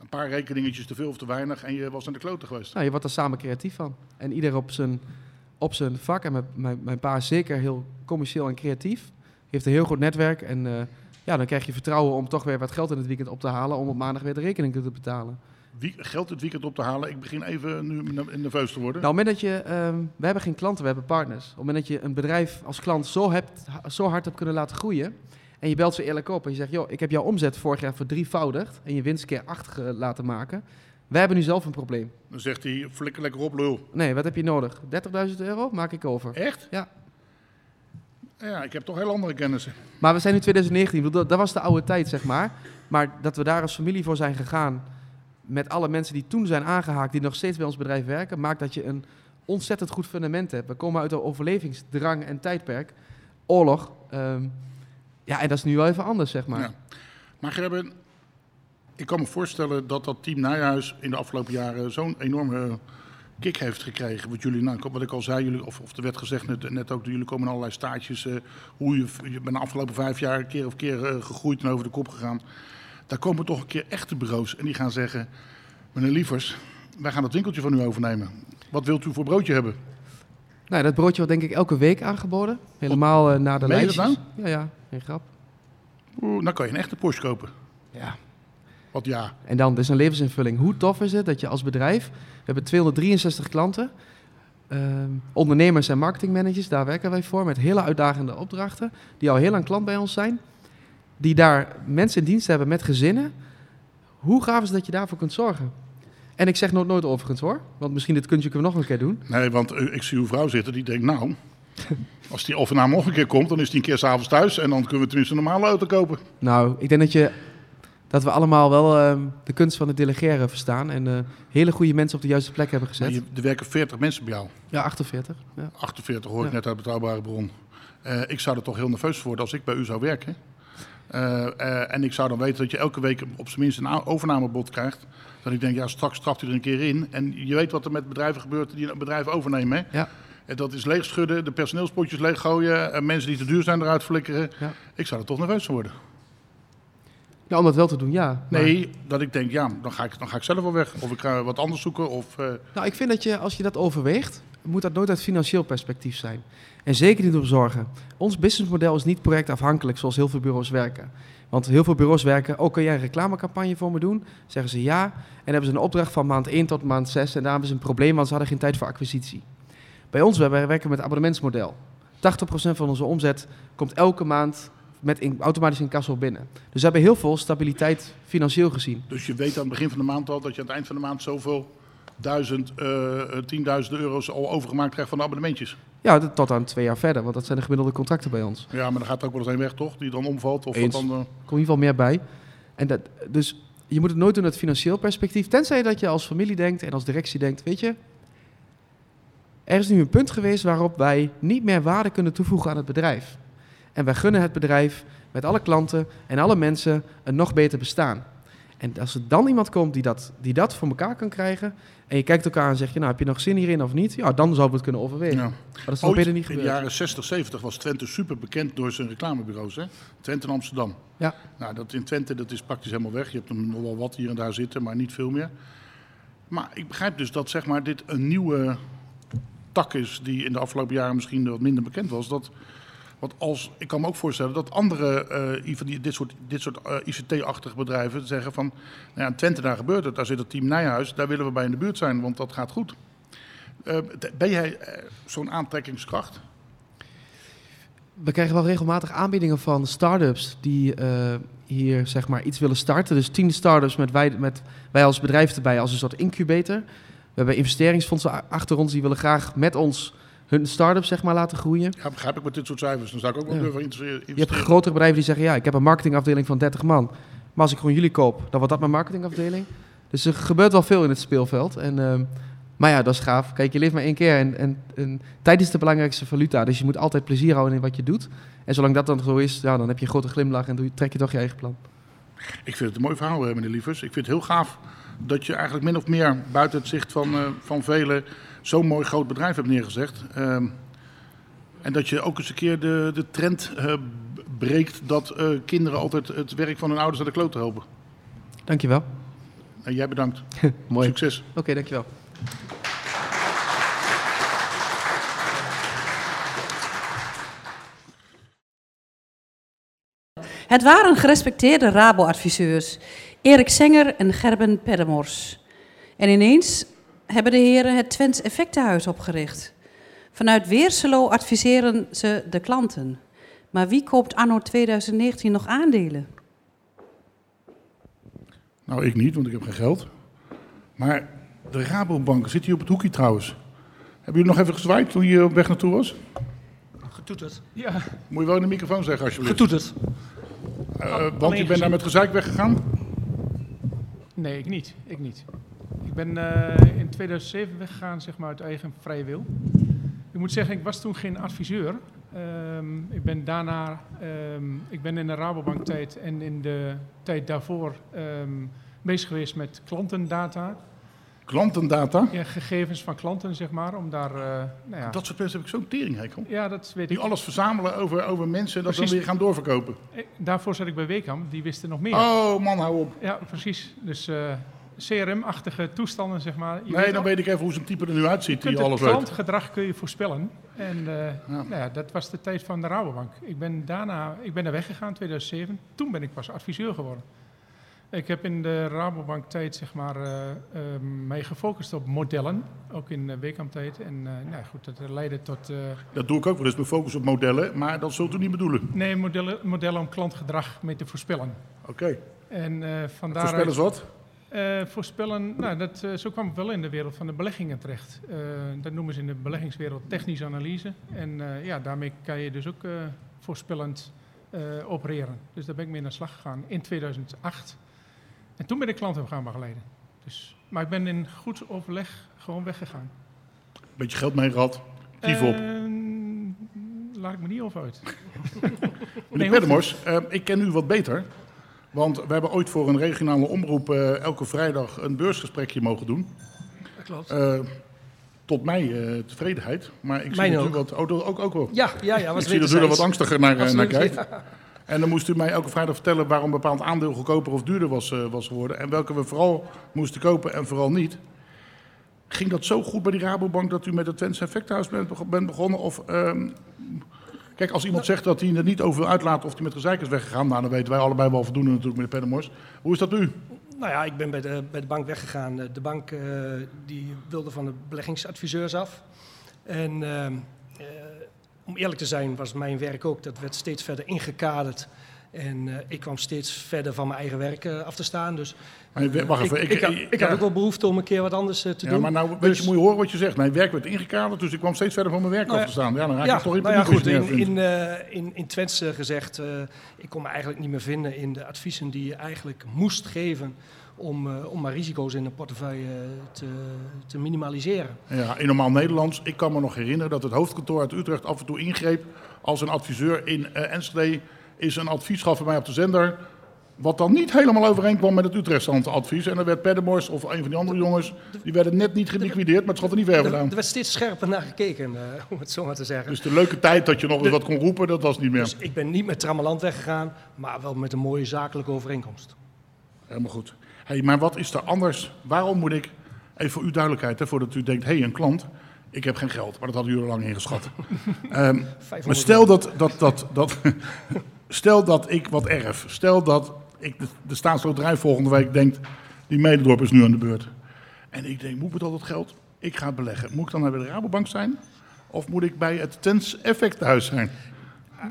[SPEAKER 2] Een paar rekeningetjes te veel of te weinig en je was aan de kloten geweest.
[SPEAKER 4] Nou, je wordt er samen creatief van. En ieder op zijn, op zijn vak. En mijn, mijn, mijn pa is zeker heel commercieel en creatief. Heeft een heel goed netwerk. En eh, ja, dan krijg je vertrouwen om toch weer wat geld in het weekend op te halen. Om op maandag weer de rekening te betalen.
[SPEAKER 2] Wie, geld dit weekend op te halen. Ik begin even nu ne- nerveus te worden.
[SPEAKER 4] Nou, op het moment dat je... ehm, we hebben geen klanten, we hebben partners. Op het moment dat je een bedrijf als klant zo, hebt, zo hard hebt kunnen laten groeien... En je belt ze eerlijk op en je zegt... joh, ik heb jouw omzet vorig jaar verdrievoudigd... en je winst keer acht laten maken. Wij hebben nu zelf een probleem.
[SPEAKER 2] Dan zegt hij, flikker lekker op lul.
[SPEAKER 4] Nee, wat heb je nodig? 30.000 euro? Maak ik over.
[SPEAKER 2] Echt?
[SPEAKER 4] Ja.
[SPEAKER 2] Ja, ik heb toch heel andere kennissen.
[SPEAKER 4] Maar we zijn nu 2019, ik bedoel, dat, dat was de oude tijd, zeg maar. Maar dat we daar als familie voor zijn gegaan, met alle mensen die toen zijn aangehaakt, die nog steeds bij ons bedrijf werken, maakt dat je een ontzettend goed fundament hebt. We komen uit een overlevingsdrang en tijdperk, oorlog. ehm, ja, en dat is nu wel even anders, zeg maar.
[SPEAKER 2] Ja. Maar Gerben, ik kan me voorstellen dat dat team Nijhuis in de afgelopen jaren zo'n enorme kick heeft gekregen. Wat jullie, nou, wat ik al zei, jullie, of, of er werd gezegd net, net ook, jullie komen in allerlei staartjes. eh, hoe je, je bent de afgelopen vijf jaar keer of keer eh, gegroeid en over de kop gegaan. Daar komen toch een keer echte bureaus en die gaan zeggen, meneer Lievers, wij gaan dat winkeltje van u overnemen. Wat wilt u voor broodje hebben?
[SPEAKER 4] Nou, dat broodje wordt denk ik elke week aangeboden. Helemaal eh, na de lijstjes. Ja, ja, geen grap.
[SPEAKER 2] Oeh, dan kan je een echte Porsche kopen.
[SPEAKER 4] Ja.
[SPEAKER 2] Wat ja,
[SPEAKER 4] En dan, is een levensinvulling. Hoe tof is het dat je als bedrijf, we hebben 263 klanten, ehm, ondernemers en marketingmanagers, daar werken wij voor, met hele uitdagende opdrachten, die al heel lang klant bij ons zijn, die daar mensen in dienst hebben met gezinnen. Hoe gaaf is dat je daarvoor kunt zorgen? En ik zeg nooit nooit overigens hoor, want misschien dit kuntje kunnen we nog een keer doen.
[SPEAKER 2] Nee, want eh, ik zie uw vrouw zitten, die denkt, nou, als die of nou nog een keer komt, dan is die een keer s'avonds thuis en dan kunnen we tenminste een normale auto kopen.
[SPEAKER 4] Nou, ik denk dat, je, dat we allemaal wel ehm, de kunst van het delegeren verstaan en eh, hele goede mensen op de juiste plek hebben gezet.
[SPEAKER 2] je, er werken 40 mensen bij jou.
[SPEAKER 4] Ja, 48. Ja.
[SPEAKER 2] 48 hoor ik
[SPEAKER 4] Ja.
[SPEAKER 2] net uit betrouwbare bron. Eh, ik zou er toch heel nerveus voor worden als ik bij u zou werken. Eh, en ik zou dan weten dat je elke week op zijn minst een overnamebod krijgt. Dat ik denk, ja, straks trapt u er een keer in. En je weet wat er met bedrijven gebeurt die een bedrijf overnemen. Hè?
[SPEAKER 4] Ja.
[SPEAKER 2] En dat is leegschudden, de personeelspotjes leeggooien, en mensen die te duur zijn eruit flikkeren.
[SPEAKER 4] Ja.
[SPEAKER 2] Ik zou er toch nerveus van worden.
[SPEAKER 4] Nou, om dat wel te doen, ja. Maar-
[SPEAKER 2] Nee, dat ik denk, ja, dan ga ik, dan ga ik zelf wel weg. Of ik ga wat anders zoeken. Of, eh,
[SPEAKER 4] Nou, ik vind dat je, als je dat overweegt, moet dat nooit uit financieel perspectief zijn. En zeker niet op zorgen. Ons businessmodel is niet projectafhankelijk zoals heel veel bureaus werken. Want heel veel bureaus werken, oh, kun jij een reclamecampagne voor me doen? Zeggen ze ja. En hebben ze een opdracht van maand 1 tot maand 6. En daar hebben ze een probleem, want ze hadden geen tijd voor acquisitie. Bij ons, wij werken met het abonnementsmodel. 80% van onze omzet komt elke maand met in, automatisch binnen. Dus we hebben heel veel stabiliteit financieel gezien.
[SPEAKER 2] dus je weet aan het begin van de maand al dat je aan het eind van de maand zoveel duizend, eh, eh, tienduizenden euro's al overgemaakt krijgt van de abonnementjes.
[SPEAKER 4] Ja, tot aan twee jaar verder, want dat zijn de gemiddelde contracten bij ons.
[SPEAKER 2] Ja, maar dan gaat er ook wel eens een weg, toch? Die dan omvalt. Of wat dan, eh,
[SPEAKER 4] Er komt in ieder geval meer bij. En dat, dus je moet het nooit doen uit financieel perspectief. Tenzij dat je als familie denkt en als directie denkt, weet je, Er is nu een punt geweest waarop wij niet meer waarde kunnen toevoegen aan het bedrijf. En wij gunnen het bedrijf met alle klanten en alle mensen een nog beter bestaan. En als er dan iemand komt die dat, die dat voor elkaar kan krijgen. en je kijkt elkaar en zeg je, nou heb je nog zin hierin of niet? Ja, dan zouden we het kunnen overwegen.
[SPEAKER 2] Ja.
[SPEAKER 4] Maar dat is nog beter niet
[SPEAKER 2] in de
[SPEAKER 4] gebeurd.
[SPEAKER 2] jaren 60, 70 was Twente super bekend door zijn reclamebureaus. Hè? Twente en Amsterdam.
[SPEAKER 4] Ja.
[SPEAKER 2] Nou, dat in Twente dat is praktisch helemaal weg. Je hebt er nog wel wat hier en daar zitten, maar niet veel meer. Maar ik begrijp dus dat zeg maar, dit een nieuwe tak is die in de afgelopen jaren misschien wat minder bekend was. Dat, want als, ik kan me ook voorstellen dat andere eh, i- van die, dit soort, dit soort eh, ICT-achtige bedrijven zeggen van... Nou ja, Twente, daar gebeurt het. Daar zit het team Nijhuis. Daar willen we bij in de buurt zijn, want dat gaat goed. Eh, ben jij eh, zo'n aantrekkingskracht?
[SPEAKER 4] We krijgen wel regelmatig aanbiedingen van start-ups die eh, hier zeg maar iets willen starten. Dus tien start-ups met wij, met wij als bedrijf erbij als een soort incubator. We hebben investeringsfondsen achter ons die willen graag met ons hun start-up zeg maar laten groeien.
[SPEAKER 2] Ja, begrijp ik met dit soort cijfers. Dan zou ik ook wel
[SPEAKER 4] Ja.
[SPEAKER 2] durven interesseren.
[SPEAKER 4] Je hebt grotere bedrijven die zeggen ja, ik heb een marketingafdeling van 30 man. Maar als ik gewoon jullie koop, dan wordt dat mijn marketingafdeling. Dus er gebeurt wel veel in het speelveld. En, ehm, maar ja, dat is gaaf. Kijk, je leeft maar één keer en, en, en tijd is de belangrijkste valuta. Dus je moet altijd plezier houden in wat je doet. En zolang dat dan zo is, ja, dan heb je een grote glimlach en trek je toch je eigen plan.
[SPEAKER 2] Ik vind het een mooi verhaal, eh, meneer Lievers. Ik vind het heel gaaf dat je eigenlijk min of meer buiten het zicht van, eh, van velen zo'n mooi groot bedrijf hebt neergezegd. Ehm, en dat je ook eens een keer de, de trend eh, breekt dat eh, kinderen altijd het werk van hun ouders naar de kloot helpen.
[SPEAKER 4] Dankjewel.
[SPEAKER 2] En jij bedankt.
[SPEAKER 4] Mooi. Oké,
[SPEAKER 2] Succes.
[SPEAKER 4] dankjewel.
[SPEAKER 1] Het waren gerespecteerde Rabo-adviseurs, Erik Zenger en Gerben Peddemors. En ineens hebben de heren het Twents Effectenhuis opgericht. Vanuit Weerselo adviseren ze de klanten. Maar wie koopt anno 2019 nog aandelen?
[SPEAKER 2] Nou, ik niet, want ik heb geen geld. Maar de Rabobank zit hier op het hoekje trouwens. Hebben jullie nog even gezwaaid toen je op weg naartoe was?
[SPEAKER 5] Getoeterd.
[SPEAKER 6] Ja,
[SPEAKER 2] Moet je wel in de microfoon zeggen alsjeblieft.
[SPEAKER 5] Getoeterd.
[SPEAKER 2] Eh, want je bent daar met gezeik weggegaan?
[SPEAKER 6] nee, ik niet. Ik niet. Ik ben eh, in 2007 weggegaan, zeg maar, uit eigen vrije wil. Ik moet zeggen, ik was toen geen adviseur. Ehm, ik ben daarna, ehm, ik ben in de Rabobank tijd en in de tijd daarvoor ehm, bezig geweest met klantendata.
[SPEAKER 2] Klantendata?
[SPEAKER 6] Ja, gegevens van klanten, zeg maar, om daar, eh, nou ja.
[SPEAKER 2] Dat soort mensen heb ik zo'n teringhekel.
[SPEAKER 6] ja, dat weet
[SPEAKER 2] Die
[SPEAKER 6] ik.
[SPEAKER 2] alles verzamelen over, over mensen en dat dan weer gaan doorverkopen.
[SPEAKER 6] Eh, Daarvoor zat ik bij Wekamp, die wisten nog meer.
[SPEAKER 2] Oh man, hou op.
[SPEAKER 6] Ja, precies. Dus CRM-achtige toestanden, zeg maar. Je
[SPEAKER 2] Nee, dan weet ik even hoe zo'n type er nu uitziet
[SPEAKER 6] Je
[SPEAKER 2] die
[SPEAKER 6] kunt het
[SPEAKER 2] alles weet.
[SPEAKER 6] klantgedrag kun je voorspellen. En eh, Nou ja, dat was de tijd van de Rabobank. Ik ben daarna, ik ben er weggegaan in 2007. Toen ben ik pas adviseur geworden. Ik heb in de Rabobank tijd zeg maar, eh, eh, mij gefocust op modellen, ook in de Wekamp tijd. En eh, nou ja, goed, dat leidde tot eh,
[SPEAKER 2] Dat doe ik ook wel eens, me focus op modellen, maar dat zult u niet bedoelen.
[SPEAKER 6] nee, modellen, modellen om klantgedrag mee te voorspellen.
[SPEAKER 2] Oké,
[SPEAKER 6] En eh van
[SPEAKER 2] voorspel
[SPEAKER 6] daaruit-
[SPEAKER 2] eens wat.
[SPEAKER 6] Eh, voorspellen, nou, dat, eh, zo kwam ik wel in de wereld van de beleggingen terecht. Eh, dat noemen ze in de beleggingswereld technische analyse. En ja, daarmee kan je dus ook voorspellend opereren. Dus daar ben ik mee naar de slag gegaan in 2008. En toen ben ik klanten gaan begeleiden. Dus, maar ik ben in goed overleg gewoon weggegaan.
[SPEAKER 2] Beetje geld mee gehad. Kief op.
[SPEAKER 6] Eh, laat ik me niet over uit.
[SPEAKER 2] Meneer ik ken u wat beter. Want we hebben ooit voor een regionale omroep eh, elke vrijdag een beursgesprekje mogen doen.
[SPEAKER 5] Dat klopt.
[SPEAKER 2] Eh, tot mij eh, tevredenheid. Maar ik zie
[SPEAKER 5] Mijn
[SPEAKER 2] dat u wat, oh, ook, ook wel.
[SPEAKER 5] Ja, ja, ja. Was
[SPEAKER 2] ik zie dat u er wat angstiger naar, naar kijkt.
[SPEAKER 5] ja.
[SPEAKER 2] En dan moest u mij elke vrijdag vertellen waarom een bepaald aandeel goedkoper of duurder was, was geworden. En welke we vooral moesten kopen en vooral niet. Ging dat zo goed bij die Rabobank dat u met het Twents Effecthuis bent begonnen? Of, ehm, kijk, als iemand zegt dat hij er niet over wil of hij met gezeik is weggegaan, nou, dan weten wij allebei wel voldoende natuurlijk, meneer Pennemors. Hoe is dat nu?
[SPEAKER 5] Nou ja, ik ben bij de, bij de bank weggegaan. Eh, De bank eh, die wilde van de beleggingsadviseurs af. En ehm, eh, om eerlijk te zijn was mijn werk ook, dat werd steeds verder ingekaderd. En eh, ik kwam steeds verder van mijn eigen werk eh, af te staan. Dus
[SPEAKER 2] we- Wacht
[SPEAKER 5] ik,
[SPEAKER 2] even.
[SPEAKER 5] ik, had, ik
[SPEAKER 2] ja.
[SPEAKER 5] had ook wel behoefte om een keer wat anders eh, te
[SPEAKER 2] Ja,
[SPEAKER 5] doen.
[SPEAKER 2] maar nou, weet
[SPEAKER 5] Dus-
[SPEAKER 2] je, moet je horen wat je zegt. Mijn werk werd ingekaderd, dus ik kwam steeds verder van mijn werk
[SPEAKER 5] Nou
[SPEAKER 2] af
[SPEAKER 5] ja.
[SPEAKER 2] te staan. Ja, dan raak
[SPEAKER 5] ja,
[SPEAKER 2] ik toch in
[SPEAKER 5] nou ja, goed.
[SPEAKER 2] het
[SPEAKER 5] In, in, eh, in, in Twents eh, gezegd, eh, ik kon me eigenlijk niet meer vinden in de adviezen die je eigenlijk moest geven om, eh, om maar risico's in een portefeuille eh, te, te minimaliseren.
[SPEAKER 2] Ja, in normaal Nederlands. Ik kan me nog herinneren dat het hoofdkantoor uit Utrecht af en toe ingreep als een adviseur in eh, Enschede is een advies gaf bij mij op de zender. Wat dan niet helemaal overeenkwam met het Utrechtse advies. En dan werd Pedemors of een van die andere jongens, die werden net niet geliquideerd, maar het schat er niet ver
[SPEAKER 5] Er,
[SPEAKER 2] vandaan.
[SPEAKER 5] er werd steeds scherper naar gekeken, eh, om het zo maar te zeggen.
[SPEAKER 2] Dus de leuke tijd dat je nog eens wat kon roepen, dat was niet meer.
[SPEAKER 5] Dus ik ben niet met trammeland weggegaan, maar wel met een mooie zakelijke overeenkomst.
[SPEAKER 2] Helemaal goed. Hey, maar wat is er anders? Waarom moet ik, even voor uw duidelijkheid, hè, voordat u denkt, hé, hey, een klant, ik heb geen geld, maar dat hadden jullie al lang ingeschat. Ehm, maar
[SPEAKER 5] 500
[SPEAKER 2] stel dat, dat, dat, dat, stel dat ik wat erf. Stel dat ik de, de staatsloterij volgende week denkt, die Mededorp is nu aan de beurt. En ik denk, moet ik met al dat geld? Ik ga het beleggen. Moet ik dan naar de Rabobank zijn? Of moet ik bij het Tens Effect thuis zijn?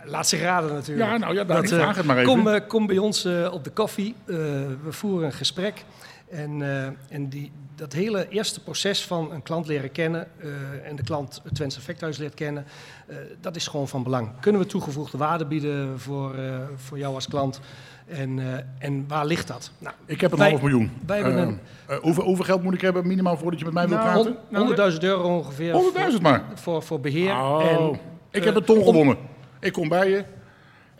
[SPEAKER 5] Laat zich raden natuurlijk.
[SPEAKER 2] Ja, nou ja, daar,
[SPEAKER 5] Dat, eh,
[SPEAKER 2] vraag het maar even.
[SPEAKER 5] Kom, eh, kom bij ons eh, op de koffie. We voeren een gesprek. En, eh, en die, dat hele eerste proces van een klant leren kennen eh, en de klant het Twents Effecthuis leert kennen, eh, dat is gewoon van belang. Kunnen we toegevoegde waarde bieden voor, eh, voor jou als klant? En, eh, en waar ligt dat? Nou,
[SPEAKER 2] ik heb een
[SPEAKER 5] wij-
[SPEAKER 2] half miljoen.
[SPEAKER 5] wij hebben
[SPEAKER 2] Eh,
[SPEAKER 5] een-
[SPEAKER 2] hoeveel, hoeveel geld moet ik hebben minimaal voordat je met mij wilt
[SPEAKER 6] Nou,
[SPEAKER 2] praten?
[SPEAKER 5] hon- 100.000 euro ongeveer
[SPEAKER 2] 100.000 maar.
[SPEAKER 5] voor, voor, beheer.
[SPEAKER 2] Oh,
[SPEAKER 5] En,
[SPEAKER 2] ik heb een ton gewonnen. Ik kom bij je.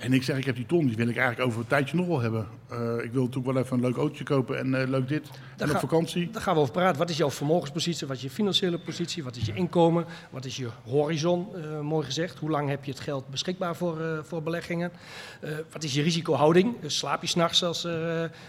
[SPEAKER 2] En ik zeg, ik heb die ton, die wil ik eigenlijk over een tijdje nog wel hebben. Eh, ik wil natuurlijk wel even een leuk autootje kopen en eh, leuk dit. En op vakantie.
[SPEAKER 5] Daar gaan we over praten. Wat is jouw vermogenspositie? Wat is je financiële positie? Wat is je inkomen? Wat is je horizon? eh, mooi gezegd. Hoe lang heb je het geld beschikbaar voor, voor beleggingen? Wat is je risicohouding? Dus slaap je s'nachts als,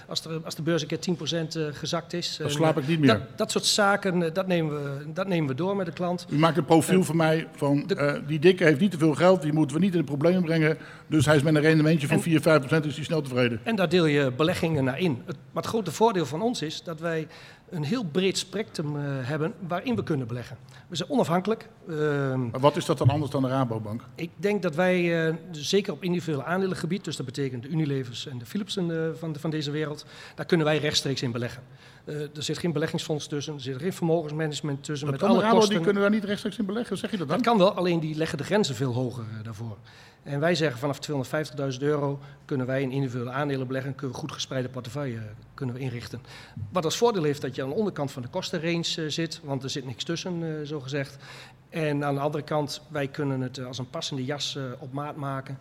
[SPEAKER 5] als, er, als de beurs een keer 10% eh, gezakt is?
[SPEAKER 2] Dan slaap ik niet meer.
[SPEAKER 5] Dat, dat soort zaken, dat nemen, we, dat nemen we door met de klant.
[SPEAKER 2] U maakt een profiel van mij van,
[SPEAKER 5] de-
[SPEAKER 2] die dikke heeft niet te veel geld, die moeten we niet in de problemen brengen. Dus hij is met een rendementje van 4, 5 procent, is hij snel tevreden.
[SPEAKER 5] En daar deel je beleggingen naar in. Het, maar het grote voordeel van ons is dat wij een heel breed spectrum eh, hebben waarin we kunnen beleggen. We zijn onafhankelijk. Ehm,
[SPEAKER 2] Maar wat is dat dan anders dan de Rabobank?
[SPEAKER 5] Ik denk dat wij, eh, zeker op individuele aandelengebied, dus dat betekent de Unilevers en de Philipsen van, de- van deze wereld, daar kunnen wij rechtstreeks in beleggen. Eh, er zit geen beleggingsfonds tussen, er zit geen vermogensmanagement tussen,
[SPEAKER 2] Dat
[SPEAKER 5] met alle
[SPEAKER 2] Rabo,
[SPEAKER 5] kosten.
[SPEAKER 2] die kunnen daar niet rechtstreeks in beleggen, zeg je dat dan?
[SPEAKER 5] Dat kan wel, alleen die leggen de grenzen veel hoger daarvoor. En wij zeggen vanaf 250.000 euro kunnen wij in individuele aandelen beleggen, kunnen we goed gespreide portefeuille eh, kunnen we inrichten. Wat als voordeel heeft dat je aan de onderkant van de kostenrange eh, zit, want er zit niks tussen, eh, zo gezegd. En aan de andere kant, wij kunnen het als een passende jas eh, op maat maken.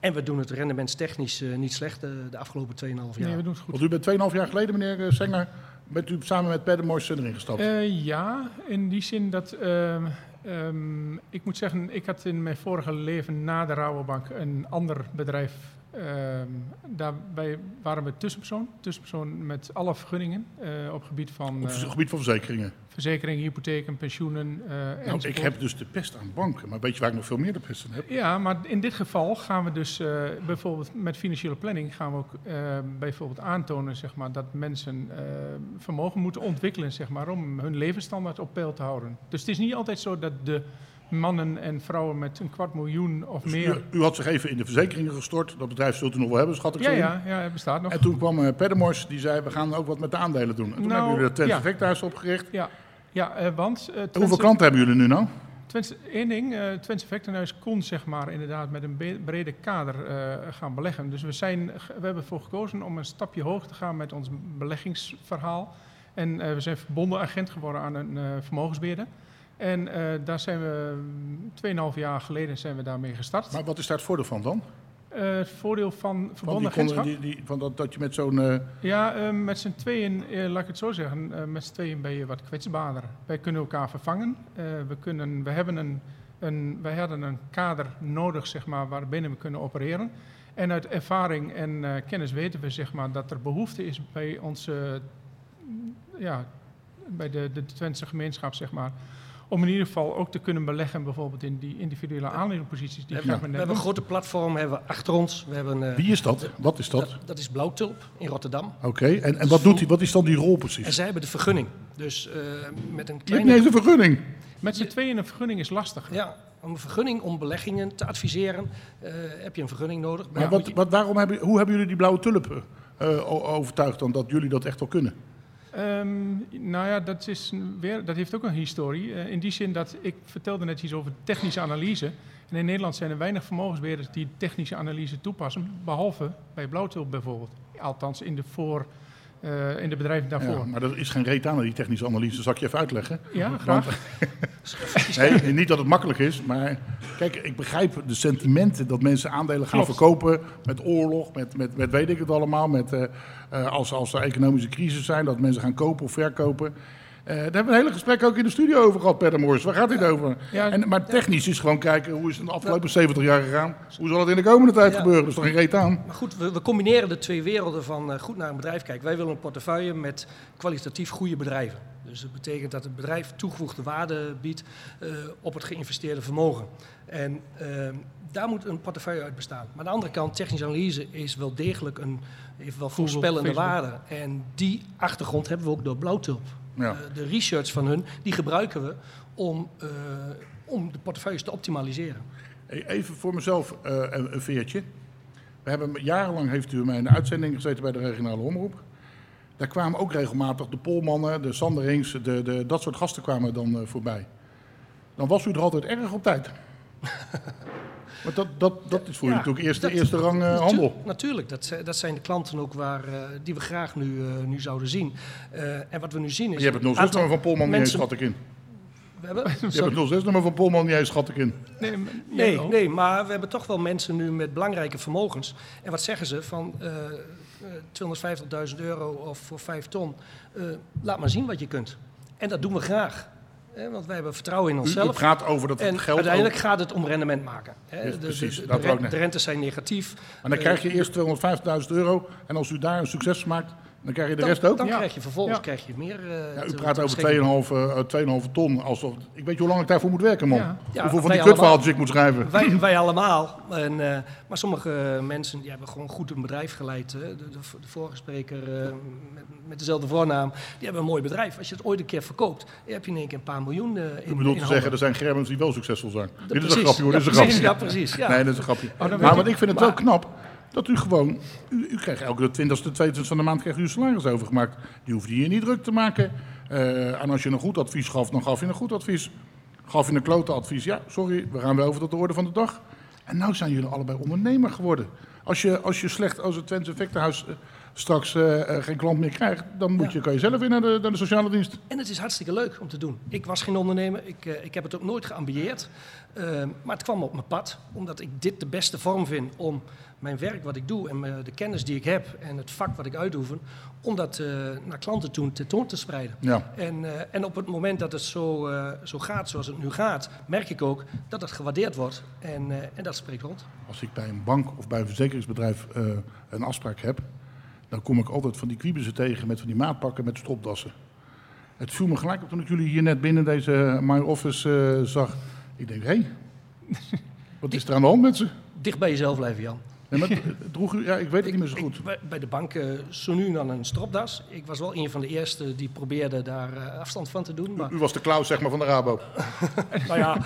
[SPEAKER 5] En we doen het rendementstechnisch eh, niet slecht de afgelopen 2,5 jaar.
[SPEAKER 6] Nee, we doen het goed.
[SPEAKER 2] Want u bent 2,5 jaar geleden, meneer Senger, bent u samen met Pedemors erin gestapt.
[SPEAKER 6] Eh, ja, in die zin dat ehm, ehm, ik moet zeggen, ik had in mijn vorige leven na de Rabobank een ander bedrijf. Ehm, daarbij waren we tussenpersoon, tussenpersoon met alle vergunningen eh, op gebied van
[SPEAKER 2] op
[SPEAKER 6] eh,
[SPEAKER 2] het gebied van verzekeringen.
[SPEAKER 6] verzekeringen, hypotheken, pensioenen. eh
[SPEAKER 2] Nou, ik heb dus de pest aan banken, maar weet je waar ik nog veel meer de pest aan heb?
[SPEAKER 6] Ja, maar in dit geval gaan we dus eh, bijvoorbeeld met financiële planning gaan we ook eh, bijvoorbeeld aantonen zeg maar, dat mensen eh, vermogen moeten ontwikkelen zeg maar, om hun levensstandaard op peil te houden. Dus het is niet altijd zo dat de mannen en vrouwen met een kwart miljoen of
[SPEAKER 2] Dus
[SPEAKER 6] meer.
[SPEAKER 2] u, u had zich even in de verzekeringen gestort. Dat bedrijf zult u nog wel hebben, schat ik
[SPEAKER 6] Ja,
[SPEAKER 2] zo
[SPEAKER 6] ja, ja, het bestaat nog.
[SPEAKER 2] En toen kwam uh, Pedemors, die zei, we gaan ook wat met de aandelen doen. En toen
[SPEAKER 6] Nou,
[SPEAKER 2] hebben jullie het Twents
[SPEAKER 6] ja.
[SPEAKER 2] Effecthuis opgericht.
[SPEAKER 6] Ja, ja eh, want uh,
[SPEAKER 2] En hoeveel klanten hebben jullie nu nou?
[SPEAKER 6] Één ding, uh, Twents Effectenhuis kon zeg maar inderdaad met een brede kader eh, gaan beleggen. Dus we, zijn, we hebben ervoor gekozen om een stapje hoger te gaan met ons beleggingsverhaal. En eh, we zijn verbonden agent geworden aan een eh, vermogensbeheerder. En eh, daar zijn we, mm, 2,5 jaar geleden zijn we daarmee gestart.
[SPEAKER 2] Maar wat is daar het voordeel van dan?
[SPEAKER 6] Eh, het voordeel van verbonden
[SPEAKER 2] die,
[SPEAKER 6] agentschap?
[SPEAKER 2] van dat, dat je met zo'n... eh,
[SPEAKER 6] Ja, met z'n tweeën, laat ik het zo zeggen, met z'n tweeën ben je wat kwetsbaarder. Wij kunnen elkaar vervangen. We, kunnen, we hebben een, een, wij hadden een kader nodig, zeg maar, waarbinnen we kunnen opereren. En uit ervaring en kennis weten we, zeg maar, dat er behoefte is bij onze, mm, ja, bij de, de Twentse gemeenschap, zeg maar, om in ieder geval ook te kunnen beleggen, bijvoorbeeld in die individuele aanlegerposities die
[SPEAKER 5] We
[SPEAKER 6] ik
[SPEAKER 5] hebben, we hebben een grote platform hebben we achter ons. We hebben, eh,
[SPEAKER 2] wie is dat? Wat is dat?
[SPEAKER 5] dat, dat is Blauwtulp in Rotterdam.
[SPEAKER 2] Oké, en, en wat, doet hij, wat is dan die rol precies?
[SPEAKER 5] En zij hebben de vergunning. Dus eh, met een
[SPEAKER 2] Je hebt niet
[SPEAKER 5] kleine...
[SPEAKER 2] eens een vergunning.
[SPEAKER 6] Met z'n tweeën een vergunning is lastig.
[SPEAKER 5] Ja, om een vergunning om beleggingen te adviseren eh, heb je een vergunning nodig.
[SPEAKER 2] Maar
[SPEAKER 5] Ja,
[SPEAKER 2] wat,
[SPEAKER 5] moet je-
[SPEAKER 2] wat, waarom hebben, hoe hebben jullie die blauwe tulpen eh, overtuigd dan dat jullie dat echt wel kunnen?
[SPEAKER 6] Ehm, nou ja, dat, is weer, dat heeft ook een historie. Eh, in die zin dat ik vertelde net iets over technische analyse. En in Nederland zijn er weinig vermogensbeheerders die technische analyse toepassen. Behalve bij Blauwtulp bijvoorbeeld. Althans in de voor eh, in de bedrijven daarvoor.
[SPEAKER 2] Ja, maar er is geen reet aan die technische analyse. Zal ik je even uitleggen?
[SPEAKER 6] Ja, graag.
[SPEAKER 2] Nee, niet dat het makkelijk is, maar kijk, ik begrijp de sentimenten dat mensen aandelen gaan
[SPEAKER 6] Klopt.
[SPEAKER 2] verkopen met oorlog, met, met, met weet ik het allemaal, met, eh, eh, als, als er economische crisis zijn, dat mensen gaan kopen of verkopen. Eh, daar hebben we een hele gesprek ook in de studio over gehad, Peter Moors. Waar gaat dit over? En, maar technisch is gewoon kijken hoe is het de afgelopen 70 jaar gegaan. Hoe zal het in de komende tijd gebeuren? Er is toch geen reet aan?
[SPEAKER 5] Maar goed, we, we combineren de twee werelden van eh, goed naar een bedrijf kijken. Wij willen een portefeuille met kwalitatief goede bedrijven. Dus dat betekent dat het bedrijf toegevoegde waarde biedt eh, op het geïnvesteerde vermogen. En daar moet een portefeuille uit bestaan. Maar aan de andere kant, technische analyse is wel degelijk een heeft wel voorspellende waarde. En die achtergrond hebben we ook door Blauwtulp.
[SPEAKER 2] Ja.
[SPEAKER 5] Eh, de research van hun, die gebruiken we om, eh, om de portefeuilles te optimaliseren.
[SPEAKER 2] Even voor mezelf eh, een, een veertje. We hebben, jarenlang heeft u mij in de uitzending gezeten bij de regionale omroep. Daar kwamen ook regelmatig de Polmannen, de Sanderings, de, de, dat soort gasten kwamen dan voorbij. Dan was u er altijd erg op tijd. Want dat, dat, dat is voor u
[SPEAKER 5] Ja,
[SPEAKER 2] natuurlijk eerste,
[SPEAKER 5] dat-
[SPEAKER 2] eerste rang eh,
[SPEAKER 5] Natu-
[SPEAKER 2] handel.
[SPEAKER 5] Natuurlijk, dat, dat zijn de klanten ook waar, eh, die we graag nu, eh, nu zouden zien. Eh, en wat we nu zien is...
[SPEAKER 2] Je hebt het
[SPEAKER 5] een
[SPEAKER 2] 06
[SPEAKER 5] aantal
[SPEAKER 2] nummer van Polman niet eens, schat ik in.
[SPEAKER 5] We hebben,
[SPEAKER 2] Je hebt het 06 nummer van Polman niet eens, schat ik in.
[SPEAKER 6] Nee, maar-
[SPEAKER 5] nee, nee, maar we hebben toch wel mensen nu met belangrijke vermogens. En wat zeggen ze? Van eh, eh, 250.000 euro of voor 5 ton. Eh, laat maar zien wat je kunt. En dat doen we graag. Hè, want wij hebben vertrouwen in
[SPEAKER 2] U, u
[SPEAKER 5] onszelf.
[SPEAKER 2] praat over dat
[SPEAKER 5] En
[SPEAKER 2] geld
[SPEAKER 5] uiteindelijk
[SPEAKER 2] ook.
[SPEAKER 5] gaat het om rendement maken. Hè. De-
[SPEAKER 2] precies,
[SPEAKER 5] de, rentes zijn negatief.
[SPEAKER 2] Maar dan krijg je eerst 250.000 euro. En als u daar een succes maakt, dan krijg je de
[SPEAKER 5] Dan,
[SPEAKER 2] rest ook.
[SPEAKER 5] dan
[SPEAKER 6] Ja.
[SPEAKER 5] krijg je vervolgens
[SPEAKER 6] Ja.
[SPEAKER 5] krijg je meer. eh,
[SPEAKER 2] Ja, u praat over
[SPEAKER 5] beschikken.
[SPEAKER 2] 2,5 eh, 2,5 ton. Alsof, ik weet hoe lang ik daarvoor moet werken, man. Hoeveel van die kutverhaaltjes ik moet schrijven.
[SPEAKER 5] Wij, wij allemaal. En, eh, maar sommige mensen die hebben gewoon goed een bedrijf geleid. De, de, de vorige spreker eh, met, met dezelfde voornaam, die hebben een mooi bedrijf. Als je het ooit een keer verkoopt, heb je in één keer een paar miljoen eh, in
[SPEAKER 2] Ik bedoel
[SPEAKER 5] in
[SPEAKER 2] te zeggen, er zijn Germans die wel succesvol zijn. dit is een grapje hoor, dit is een grapje.
[SPEAKER 5] Ja, precies.
[SPEAKER 2] Nee, dat is een grapje. maar
[SPEAKER 6] ik-
[SPEAKER 2] want ik vind het
[SPEAKER 5] maar-
[SPEAKER 2] wel knap dat u gewoon... U, krijgt elke 20ste, 22ste van de maand krijgt u uw salaris overgemaakt. Die hoefde je niet druk te maken. Eh, en als je een goed advies gaf, dan gaf je een goed advies. Gaf je een klote advies, ja, sorry, we gaan weer over tot de orde van de dag. En nou zijn jullie allebei ondernemer geworden. Als je, als je slecht als het Twente Effectenhuis eh, straks eh, eh, geen klant meer krijgt, dan moet je, kan je zelf weer naar de, naar de sociale dienst.
[SPEAKER 5] En het is hartstikke leuk om te doen. Ik was geen ondernemer, ik, eh, ik heb het ook nooit geambieerd. Eh, maar het kwam op mijn pad, omdat ik dit de beste vorm vind om mijn werk wat ik doe en de kennis die ik heb en het vak wat ik uitoefen, om dat naar klanten toe tentoon te spreiden.
[SPEAKER 2] Ja.
[SPEAKER 5] En, en op het moment dat het zo, zo gaat zoals het nu gaat, merk ik ook dat het gewaardeerd wordt. En, en dat spreekt rond.
[SPEAKER 2] Als ik bij een bank of bij een verzekeringsbedrijf een afspraak heb, dan kom ik altijd van die kwiebussen tegen met van die maatpakken met stropdassen. Het viel me gelijk op toen ik jullie hier net binnen deze My Office eh, zag. Ik denk, hé, hey, wat is er aan de hand met ze?
[SPEAKER 5] Dicht bij jezelf blijven, Jan.
[SPEAKER 2] Nee, maar droeg u, ja, ik weet het niet meer zo goed.
[SPEAKER 5] Ik- bij- de bank eh, zo nu dan een stropdas. Ik was wel een van de eerste die probeerde daar eh, afstand van te doen. Maar
[SPEAKER 2] U was de Klaus zeg maar, van de Rabo.
[SPEAKER 5] nou ja,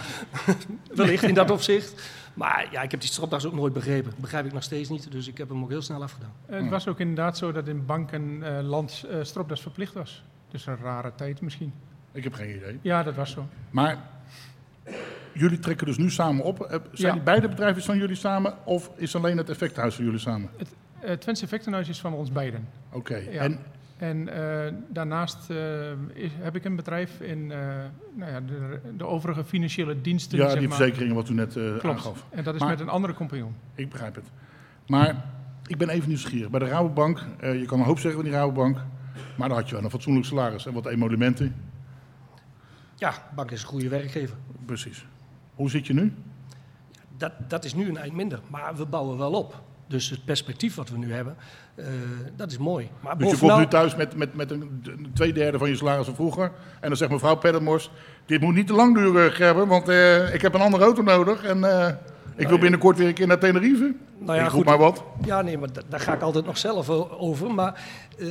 [SPEAKER 5] wellicht in dat opzicht. Maar ja, ik heb die stropdas ook nooit begrepen. Begrijp ik nog steeds niet. Dus ik heb hem ook heel snel afgedaan.
[SPEAKER 6] Het was ook inderdaad zo dat in bankenland eh stropdas verplicht was. Dus een rare tijd misschien.
[SPEAKER 2] Ik heb geen idee.
[SPEAKER 6] Ja, dat was zo.
[SPEAKER 2] Maar jullie trekken dus nu samen op. Eh, Zijn
[SPEAKER 6] Ja.
[SPEAKER 2] die beide bedrijven van jullie samen of is alleen het effecthuis van jullie samen?
[SPEAKER 6] Het Twents Effectenhuis is van ons beiden.
[SPEAKER 2] Oké.
[SPEAKER 6] Ja.
[SPEAKER 2] En
[SPEAKER 6] En eh, daarnaast eh, is- heb ik een bedrijf in eh, nou ja, de, de overige financiële diensten.
[SPEAKER 2] ja,
[SPEAKER 6] zeg
[SPEAKER 2] die
[SPEAKER 6] maar.
[SPEAKER 2] verzekeringen wat u net eh,
[SPEAKER 6] Klopt.
[SPEAKER 2] aangaf.
[SPEAKER 6] En dat is
[SPEAKER 2] Maar-
[SPEAKER 6] met een andere compagnon.
[SPEAKER 2] Ik begrijp het. Maar ik ben even nieuwsgierig. Bij de Rabobank, eh, je kan een hoop zeggen van die Rabobank, maar dan had je wel een fatsoenlijk salaris en wat emolumenten.
[SPEAKER 5] Ja, bank is een goede werkgever.
[SPEAKER 2] Precies. Hoe zit je nu?
[SPEAKER 5] Dat, dat is nu een eind minder. Maar we bouwen wel op. Dus het perspectief wat we nu hebben, eh, dat is mooi. Maar
[SPEAKER 2] Dus je komt nu thuis met, met, met een, een twee derde van je salaris van vroeger. En dan zegt mevrouw Peddermors, dit moet niet te lang duren, Gerben, want eh, ik heb een andere auto nodig. En eh, ik wil binnenkort weer een keer naar Tenerife.
[SPEAKER 5] Nou ja,
[SPEAKER 2] ik
[SPEAKER 5] goed.
[SPEAKER 2] maar wat.
[SPEAKER 5] Ja, nee, maar da- daar ga ik altijd nog zelf over. Maar eh,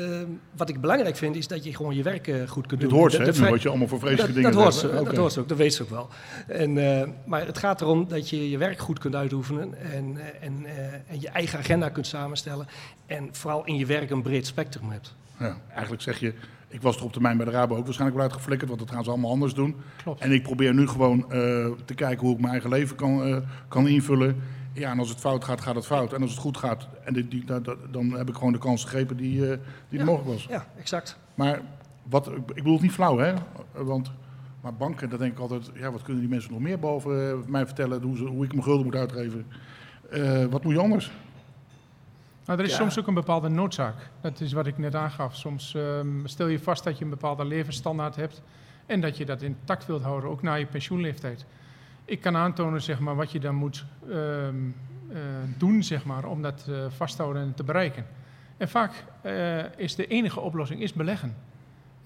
[SPEAKER 5] wat ik belangrijk vind, is dat je gewoon je werk eh, goed kunt doen.
[SPEAKER 2] hoort
[SPEAKER 5] De-
[SPEAKER 2] ze,
[SPEAKER 5] vrij-
[SPEAKER 2] wat je allemaal voor vreselijke
[SPEAKER 5] dat,
[SPEAKER 2] dingen
[SPEAKER 5] dat hoort
[SPEAKER 2] Oké.
[SPEAKER 5] dat hoort ook, dat weet ze ook wel. En, eh, maar het gaat erom dat je je werk goed kunt uitoefenen en, eh, en, en je eigen agenda kunt samenstellen. En vooral in je werk een breed spectrum hebt.
[SPEAKER 2] Ja, eigenlijk zeg je, ik was er op termijn bij de Rabo ook waarschijnlijk wel uitgeflikkerd, want dat gaan ze allemaal anders doen.
[SPEAKER 6] Klopt.
[SPEAKER 2] En ik probeer nu gewoon eh, te kijken hoe ik mijn eigen leven kan, eh, kan invullen. Ja, en als het fout gaat, gaat het fout. En als het goed gaat, en die, die, dat- dat- dan heb ik gewoon de kans gegrepen die, eh, die
[SPEAKER 5] Ja.
[SPEAKER 2] mogelijk was.
[SPEAKER 5] Ja, exact.
[SPEAKER 2] Maar wat, ik bedoel het niet flauw, hè? Want, maar banken, daar denk ik altijd, ja, wat kunnen die mensen nog meer boven mij vertellen, hoe, ze, hoe ik mijn gulden moet uitgeven? Wat moet je anders?
[SPEAKER 6] Nou, er is
[SPEAKER 5] Ja.
[SPEAKER 6] soms ook een bepaalde noodzaak. Dat is wat ik net aangaf. Soms ehm, stel je vast dat je een bepaalde levensstandaard hebt en dat je dat intact wilt houden, ook na je pensioenleeftijd. Ik kan aantonen zeg maar, wat je dan moet ehm, eh, doen zeg maar, om dat eh, vast te houden en te bereiken. En vaak eh, is de enige oplossing is beleggen.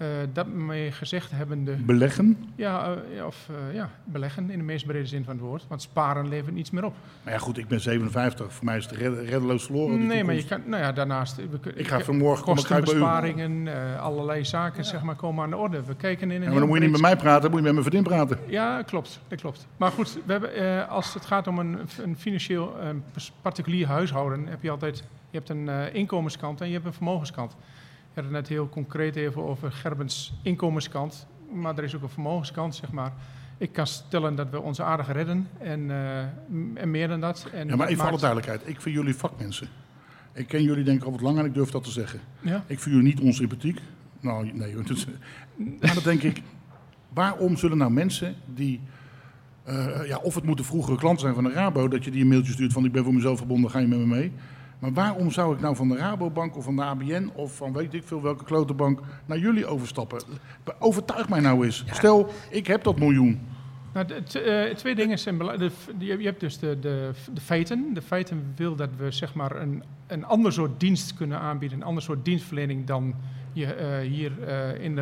[SPEAKER 6] Eh, dat mee gezegd hebbende,
[SPEAKER 2] Beleggen?
[SPEAKER 6] ja, eh, of eh, ja, beleggen in de meest brede zin van het woord, want sparen levert niets meer op.
[SPEAKER 2] Maar ja, goed, ik ben 57. Voor mij is het red- reddeloos verloren.
[SPEAKER 6] Nee, maar je kan, nou ja, daarnaast. We,
[SPEAKER 2] Ik ga vanmorgen
[SPEAKER 6] kostenbesparingen, allerlei zaken zeg maar, komen aan de orde. We kijken in een
[SPEAKER 2] Ja, maar dan moet je niet met mij praten, dan moet je met mijn vriendin praten.
[SPEAKER 6] Ja, klopt. Dat klopt. Maar goed, we hebben, als het gaat om een, een financieel particulier huishouden, heb je altijd je hebt een inkomenskant en je hebt een vermogenskant. Had het net heel concreet even over Gerbens inkomenskant, maar er is ook een vermogenskant, zeg maar. Ik kan stellen dat we onze aardig redden en, eh, en meer dan dat. En
[SPEAKER 2] Ja, maar
[SPEAKER 6] dat
[SPEAKER 2] even alle
[SPEAKER 6] maakt-
[SPEAKER 2] duidelijkheid. Ik vind jullie vakmensen. Ik ken jullie denk ik al wat langer en ik durf dat te zeggen.
[SPEAKER 6] Ja?
[SPEAKER 2] Ik vind jullie niet onsympathiek. Nou, nee. dus, maar dan denk ik, waarom zullen nou mensen die... eh, ja, of het moeten vroegere klanten zijn van de Rabo, dat je die een mailtje stuurt van ik ben voor mezelf verbonden, ga je met me mee. Maar waarom zou ik nou van de Rabobank of van de ABN of van weet ik veel welke klote bank naar jullie overstappen? Overtuig mij nou eens. Stel, ik heb dat miljoen.
[SPEAKER 6] Nou, de, t- eh, twee dingen zijn belangrijk. Je, je hebt dus de, de, de feiten. De feiten wil dat we zeg maar een, een ander soort dienst kunnen aanbieden, een ander soort dienstverlening dan je eh, hier eh, in de.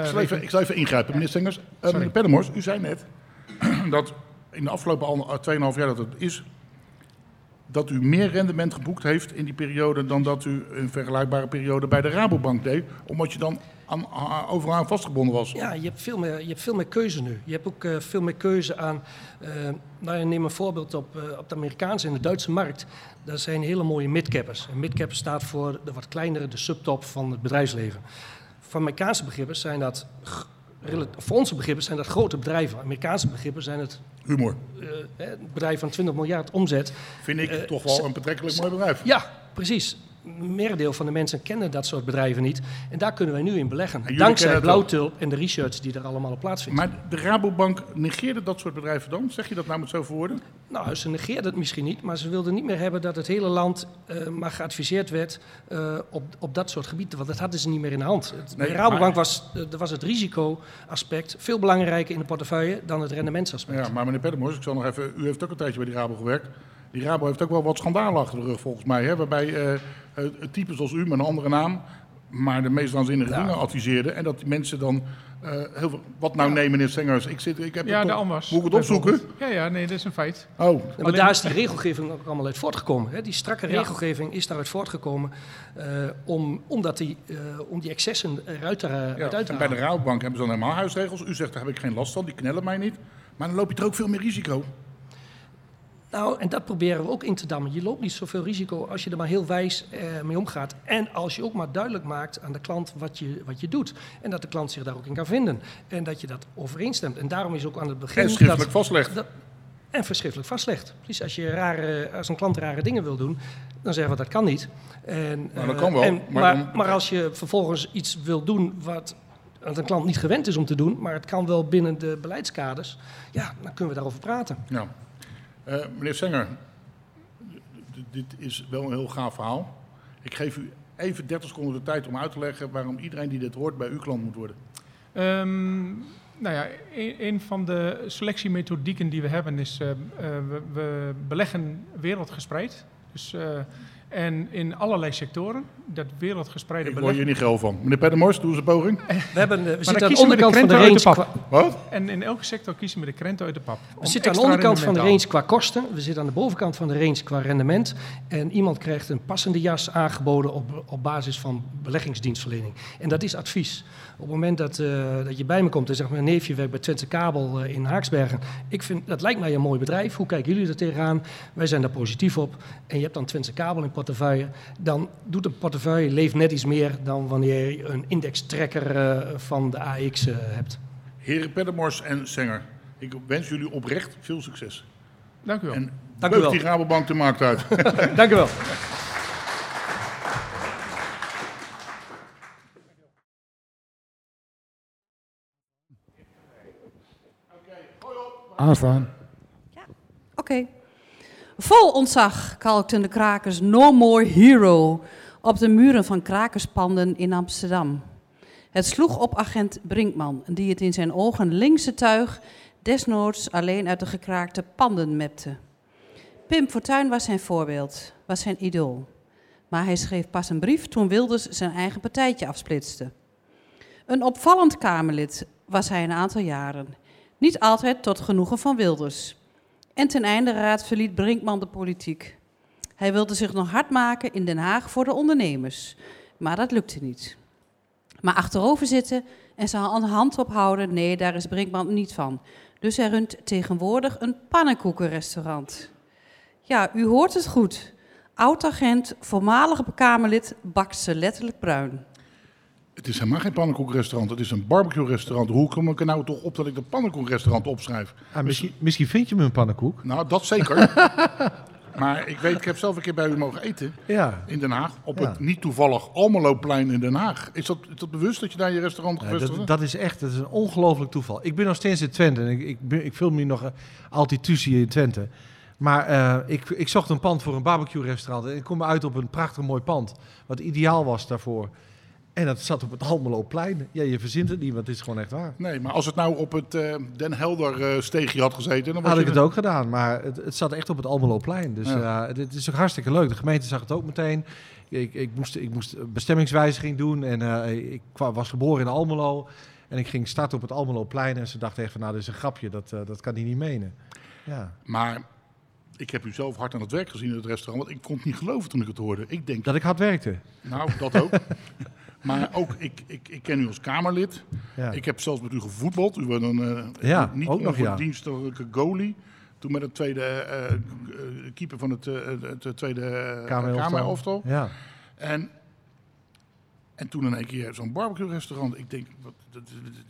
[SPEAKER 2] Ik zal even, ik zal even ingrijpen, meneer Stengers. Eh, meneer Pennemors, u zei net dat in de afgelopen al- 2,5 jaar dat het is, dat u meer rendement geboekt heeft in die periode dan dat u een vergelijkbare periode bij de Rabobank deed, omdat je dan aan, overal aan vastgebonden was.
[SPEAKER 5] Ja, je hebt veel meer, je hebt veel meer keuze nu. Je hebt ook eh, veel meer keuze aan. eh, nou, neem een voorbeeld op, eh, op de Amerikaanse en de Duitse markt. Daar zijn hele mooie midcappers. En midcap staat voor de wat kleinere, de subtop van het bedrijfsleven. Voor Amerikaanse begrippen zijn dat. Voor onze begrippen zijn dat grote bedrijven. Amerikaanse begrippen zijn het
[SPEAKER 2] Humor.
[SPEAKER 5] eh, een bedrijf van 20 miljard omzet.
[SPEAKER 2] Vind ik
[SPEAKER 5] Eh,
[SPEAKER 2] toch wel een betrekkelijk mooi bedrijf.
[SPEAKER 5] Ja, precies. Merendeel van de mensen kennen dat soort bedrijven niet. En daar kunnen wij nu in beleggen. Dankzij Blauwtulp en de research die er allemaal op plaatsvindt.
[SPEAKER 2] Maar de Rabobank negeerde dat soort bedrijven dan? Zeg je dat nou met zo verwoorden?
[SPEAKER 5] Nou, ze negeerden het misschien niet, maar ze wilden niet meer hebben dat het hele land eh, maar geadviseerd werd eh, op, op dat soort gebieden. Want dat hadden ze niet meer in de hand. Het,
[SPEAKER 2] Nee,
[SPEAKER 5] bij Rabobank
[SPEAKER 2] maar-
[SPEAKER 5] was, er was het risicoaspect veel belangrijker in de portefeuille dan het rendementsaspect.
[SPEAKER 2] Ja, maar meneer Pennemors, ik zal nog even. U heeft ook een tijdje bij die Rabo gewerkt. Die Rabo heeft ook wel wat schandalen achter de rug, volgens mij. Hè? Waarbij eh het type zoals u met een andere naam. maar de meest waanzinnige dingen adviseerde. En dat die mensen dan. eh, heel veel, wat nou nee, meneer Stengers? Ik, zit, ik heb
[SPEAKER 6] Ja, de.
[SPEAKER 2] Moet ik het opzoeken?
[SPEAKER 6] Ja, ja, nee, dat is een feit.
[SPEAKER 2] Oh,
[SPEAKER 5] Ja, maar
[SPEAKER 6] Alleen-
[SPEAKER 5] daar is die regelgeving ook allemaal uit voortgekomen. Hè? Die strakke
[SPEAKER 6] Ja.
[SPEAKER 5] regelgeving is daaruit voortgekomen eh, om, omdat die, eh, om die excessen eruit te,
[SPEAKER 2] ja.
[SPEAKER 5] eruit te
[SPEAKER 2] En bij de. Rabobank hebben ze dan helemaal huisregels. U zegt, daar heb ik geen last van, die knellen mij niet. Maar dan loop je er ook veel meer risico.
[SPEAKER 5] Nou, en dat proberen we ook in te dammen. Je loopt niet zoveel risico als je er maar heel wijs eh, mee omgaat. En als je ook maar duidelijk maakt aan de klant wat je, wat je doet. En dat de klant zich daar ook in kan vinden. En dat je dat overeenstemt. En daarom is ook aan het begin...
[SPEAKER 2] En schriftelijk
[SPEAKER 5] dat,
[SPEAKER 2] vastlegt.
[SPEAKER 5] dat- en verschriftelijk vastlegt. Precies, als, je rare, als een klant rare dingen wil doen, dan zeggen we dat kan niet. En,
[SPEAKER 2] Nou, dat
[SPEAKER 5] eh,
[SPEAKER 2] kan wel,
[SPEAKER 5] en-
[SPEAKER 2] maar
[SPEAKER 5] maar,
[SPEAKER 2] dan-
[SPEAKER 5] maar als je vervolgens iets wil doen wat wat een klant niet gewend is om te doen, maar het kan wel binnen de beleidskaders, ja, dan kunnen we daarover praten.
[SPEAKER 2] Ja. Eh, meneer Senger, dit is wel een heel gaaf verhaal. Ik geef u even 30 seconden de tijd om uit te leggen waarom iedereen die dit hoort bij uw klant moet worden.
[SPEAKER 6] Ehm, nou ja, een, een van de selectiemethodieken die we hebben is, eh, eh, we, we beleggen wereldgespreid. Dus, eh, en in allerlei sectoren, dat wereldgespreide
[SPEAKER 2] Ik word hier
[SPEAKER 6] beleggen.
[SPEAKER 2] niet geil van. Meneer Pedemors, doe eens een poging.
[SPEAKER 5] We, hebben, we zitten aan de onderkant van de range.
[SPEAKER 6] uit de
[SPEAKER 5] Qua,
[SPEAKER 2] Wat?
[SPEAKER 6] En in elke sector kiezen we de krenten uit de pap.
[SPEAKER 5] we zitten aan de onderkant van de range qua kosten. We zitten aan de bovenkant van de range qua rendement. En iemand krijgt een passende jas aangeboden op, op basis van beleggingsdienstverlening. En dat is advies. Op het moment dat, eh, dat je bij me komt en zegt: Mijn neefje werkt bij Twente Kabel eh, in Haaksbergen. Ik vind, dat lijkt mij een mooi bedrijf. Hoe kijken jullie er tegenaan? Wij zijn daar positief op. En je hebt dan Twente Kabel in portefeuille. Dan doet een portefeuille leeft net iets meer dan wanneer je een indextrekker eh, van de AX eh, hebt.
[SPEAKER 2] Heren Pedemors en Senger, ik wens jullie oprecht veel succes.
[SPEAKER 6] Dank u wel.
[SPEAKER 2] En
[SPEAKER 5] Dank u wel.
[SPEAKER 2] die Rabobank de markt uit.
[SPEAKER 5] Dank u wel.
[SPEAKER 7] Aanstaan.
[SPEAKER 1] Oké. Vol ontzag kalkten de krakers No More Hero op de muren van krakerspanden in Amsterdam. Het sloeg op agent Brinkman, die het in zijn ogen linkse tuig desnoods alleen uit de gekraakte panden mepte. Pim Fortuyn was zijn voorbeeld, was zijn idool. Maar hij schreef pas een brief toen Wilders zijn eigen partijtje afsplitste. Een opvallend Kamerlid was hij een aantal jaren. Niet altijd tot genoegen van Wilders. En ten einde raad verliet Brinkman de politiek. Hij wilde zich nog hard maken in Den Haag voor de ondernemers. Maar dat lukte niet. Maar achterover zitten en een hand ophouden, nee, daar is Brinkman niet van. Dus hij runt tegenwoordig een pannenkoekenrestaurant. Ja, u hoort het goed. Oud-agent, voormalige Kamerlid, bakt ze letterlijk bruin.
[SPEAKER 2] Het is helemaal geen pannenkoekrestaurant, het is een barbecue-restaurant. Hoe kom ik er nou toch op dat ik de pannenkoekrestaurant opschrijf?
[SPEAKER 7] Ah, misschien, misschien vind je me een pannenkoek.
[SPEAKER 2] Nou, dat zeker. maar ik weet, ik heb zelf een keer bij u mogen eten
[SPEAKER 7] Ja.
[SPEAKER 2] in Den Haag. Op
[SPEAKER 7] Ja.
[SPEAKER 2] het niet toevallig Almeloplein in Den Haag. Is dat, is dat bewust dat je daar je restaurant
[SPEAKER 7] Ja,
[SPEAKER 2] gevestigd
[SPEAKER 7] dat,
[SPEAKER 2] hebt?
[SPEAKER 7] dat is echt dat is een ongelooflijk toeval. Ik ben nog steeds in Twente en ik, ik, ben- ik film nu nog altijd tussen in Twente. Maar eh, ik, ik zocht een pand voor een barbecue-restaurant en ik kom uit op een prachtig mooi pand. Wat ideaal was daarvoor. En dat zat op het Almeloplein. Ja, je verzint het niet, want het is gewoon echt waar.
[SPEAKER 2] Nee, maar als het nou op het eh, Den Helder eh, steegje had gezeten, dan was
[SPEAKER 7] Had
[SPEAKER 2] je
[SPEAKER 7] ik het ook gedaan, maar het, het zat echt op het Almeloplein. Dus
[SPEAKER 2] Ja.
[SPEAKER 7] eh, het is ook hartstikke leuk. De gemeente zag het ook meteen. Ik, ik, moest, ik moest bestemmingswijziging doen en eh, ik was geboren in Almelo. En ik ging starten op het Almeloplein en ze dachten echt van, nou, dit is een grapje, dat, eh, dat kan hij niet menen. Ja.
[SPEAKER 2] Maar ik heb u zelf hard aan het werk gezien in het restaurant. Want ik kon het niet geloven toen ik het hoorde. Ik denk,
[SPEAKER 7] Dat ik hard werkte.
[SPEAKER 2] nou, dat ook. maar ook, ik, ik, ik ken u als Kamerlid.
[SPEAKER 7] Ja.
[SPEAKER 2] Ik heb zelfs met u gevoetbald. U was een eh,
[SPEAKER 7] Ja,
[SPEAKER 2] niet
[SPEAKER 7] ook nog, ja.
[SPEAKER 2] onverdienstelijke goalie. Toen met het tweede eh, eh, keeper van het, het tweede.
[SPEAKER 7] Kamerelftal. Ja.
[SPEAKER 2] En, en toen in één keer zo'n barbecue-restaurant. Ik denk, wat, dat,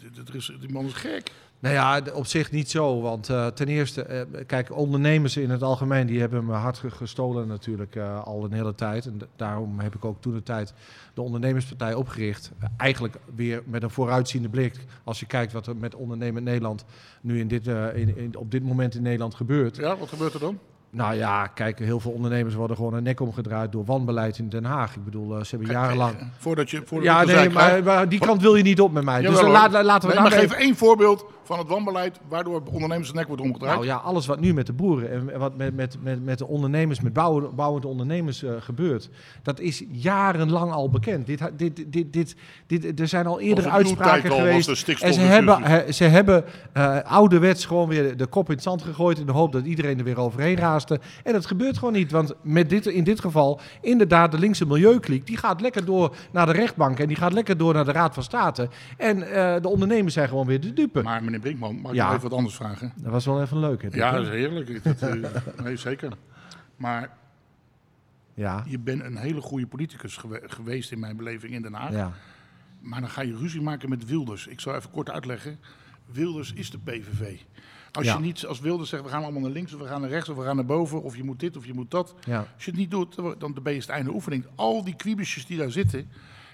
[SPEAKER 2] dat, dat, dat is, die man is gek.
[SPEAKER 7] Nou ja, op zich niet zo. Want eh, ten eerste, eh, kijk, ondernemers in het algemeen, die hebben me hard ge- gestolen natuurlijk eh, al een hele tijd. En daarom heb ik ook toen de tijd de ondernemerspartij opgericht. Eigenlijk weer met een vooruitziende blik. Als je kijkt wat er met ondernemen Nederland nu in dit, in- op dit moment in Nederland gebeurt.
[SPEAKER 2] Ja, wat gebeurt er dan?
[SPEAKER 7] Nou ja, kijk, heel veel ondernemers worden gewoon een nek omgedraaid door wanbeleid in Den Haag. Ik bedoel, eh, ze hebben jarenlang...
[SPEAKER 2] Voordat je, voordat
[SPEAKER 7] Ja, nee, maar, maar die kant wil je niet op met mij.
[SPEAKER 2] Jawel,
[SPEAKER 7] dus laat, laten we
[SPEAKER 2] nee, maar geef één voorbeeld van het wanbeleid waardoor ondernemers de nek wordt omgedraaid.
[SPEAKER 7] Nou ja, alles wat nu met de boeren en wat met, met, met, met de ondernemers, met bouwen, bouwende ondernemers eh, gebeurt, dat is jarenlang al bekend. Dit, dit, dit, dit, dit, er zijn al eerder uitspraken geweest. En ze hebben, he- ze hebben eh, ouderwets gewoon weer de kop in het zand gegooid in de hoop dat iedereen er weer overheen En dat gebeurt gewoon niet, want met dit, in dit geval, inderdaad, de linkse milieukliek, die gaat lekker door naar de rechtbank en die gaat lekker door naar de Raad van State. En eh, de ondernemers zijn gewoon weer de dupe.
[SPEAKER 2] Maar meneer Brinkman, mag ik
[SPEAKER 7] Ja.
[SPEAKER 2] even wat anders vragen?
[SPEAKER 7] Dat was wel even leuk. Hè,
[SPEAKER 2] Ja, dat is heerlijk. Dat, eh, nee, zeker. Maar
[SPEAKER 7] ja.
[SPEAKER 2] je bent een hele goede politicus gewe- geweest in mijn beleving in Den Haag.
[SPEAKER 7] ja.
[SPEAKER 2] Maar dan ga je ruzie maken met Wilders. Ik zal even kort uitleggen. Wilders is de PVV. Als
[SPEAKER 7] Ja.
[SPEAKER 2] je niet als Wilders zegt, we gaan allemaal naar links of we gaan naar rechts of we gaan naar boven of je moet dit of je moet dat.
[SPEAKER 7] Ja.
[SPEAKER 2] Als je het niet doet, dan ben je het einde oefening. Al die kwiebesjes die daar zitten,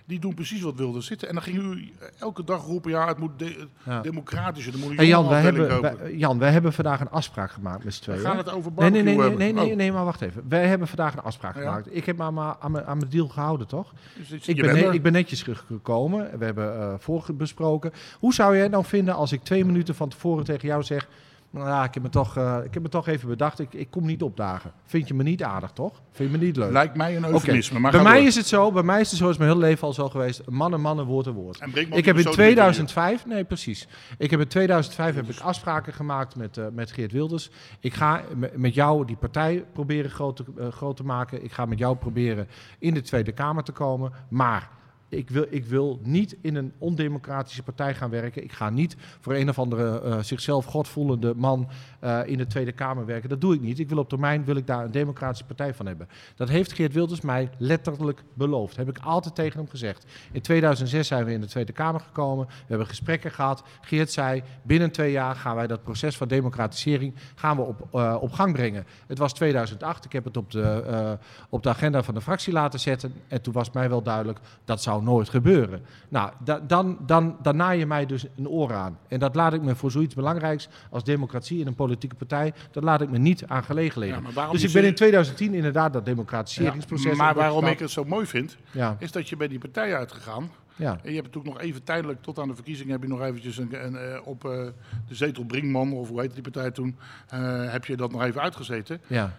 [SPEAKER 2] die doen precies wat Wilders zitten. En dan ging u elke dag roepen, ja, het moet de-
[SPEAKER 7] Ja.
[SPEAKER 2] democratischer, er moet
[SPEAKER 7] Hey Jan, wij hebben, wij, Jan, wij hebben vandaag een afspraak gemaakt met z'n
[SPEAKER 2] We
[SPEAKER 7] tweeën.
[SPEAKER 2] gaan
[SPEAKER 7] hè?
[SPEAKER 2] het over
[SPEAKER 7] Nee, nee, nee, nee, nee, nee,
[SPEAKER 2] Oh,
[SPEAKER 7] nee, maar wacht even. Wij hebben vandaag een afspraak
[SPEAKER 2] Ja.
[SPEAKER 7] gemaakt. Ik heb me aan, mijn- aan, mijn- aan mijn deal gehouden, toch?
[SPEAKER 2] dus
[SPEAKER 7] Ik
[SPEAKER 2] je
[SPEAKER 7] ben, ne- ik ben netjes teruggekomen. We hebben eh voorbesproken. Hoe zou jij nou vinden als ik twee minuten van tevoren tegen jou zeg... Nou ja, ik heb me toch, eh, ik heb me toch even bedacht. Ik, ik kom niet opdagen. Vind je me niet aardig, toch? Vind je me niet leuk?
[SPEAKER 2] Lijkt mij een
[SPEAKER 7] Oké.
[SPEAKER 2] eufemisme.
[SPEAKER 7] Bij mij
[SPEAKER 2] door.
[SPEAKER 7] is het zo, bij mij is het zo, is mijn hele leven al zo geweest. Mannen, mannen, woord en woord.
[SPEAKER 2] En
[SPEAKER 7] Ik heb in
[SPEAKER 2] doet het zo drie keer.
[SPEAKER 7] 2005, nee precies. Ik heb in 2005 heb ik afspraken gemaakt met, eh, met Geert Wilders. Ik ga me- met jou die partij proberen groot te, eh, groot te maken. Ik ga met jou proberen in de Tweede Kamer te komen. Maar Ik wil, ik wil niet in een ondemocratische partij gaan werken. Ik ga niet voor een of andere eh, zichzelf godvoelende man eh, in de Tweede Kamer werken. Dat doe ik niet. Ik wil op termijn wil ik daar een democratische partij van hebben. Dat heeft Geert Wilders mij letterlijk beloofd. Heb ik altijd tegen hem gezegd. In 2006 zijn we in de Tweede Kamer gekomen. We hebben gesprekken gehad. Geert zei, binnen twee jaar gaan wij dat proces van democratisering gaan we op, eh, op gang brengen. Het was 2008. Ik heb het op de, op de agenda van de fractie laten zetten. En toen was mij wel duidelijk, dat zou nooit gebeuren. Nou, da- dan, dan, dan naai je mij dus een oor aan. En dat laat ik me voor zoiets belangrijks als democratie in een politieke partij, dat laat ik me niet aan gelegen liggen.
[SPEAKER 2] Ja,
[SPEAKER 7] dus ik ben in 2010 inderdaad dat
[SPEAKER 2] Ja,
[SPEAKER 7] democratiseringsproces...
[SPEAKER 2] maar waarom ik het zo mooi vind,
[SPEAKER 7] Ja,
[SPEAKER 2] is dat je bij die partij uitgegaan.
[SPEAKER 7] ja.
[SPEAKER 2] En je hebt natuurlijk nog even tijdelijk, tot aan de verkiezing, heb je nog eventjes een, een, eh, op eh, de zetel Brinkman, of hoe heette die partij toen, eh, heb je dat nog even uitgezeten.
[SPEAKER 7] ja.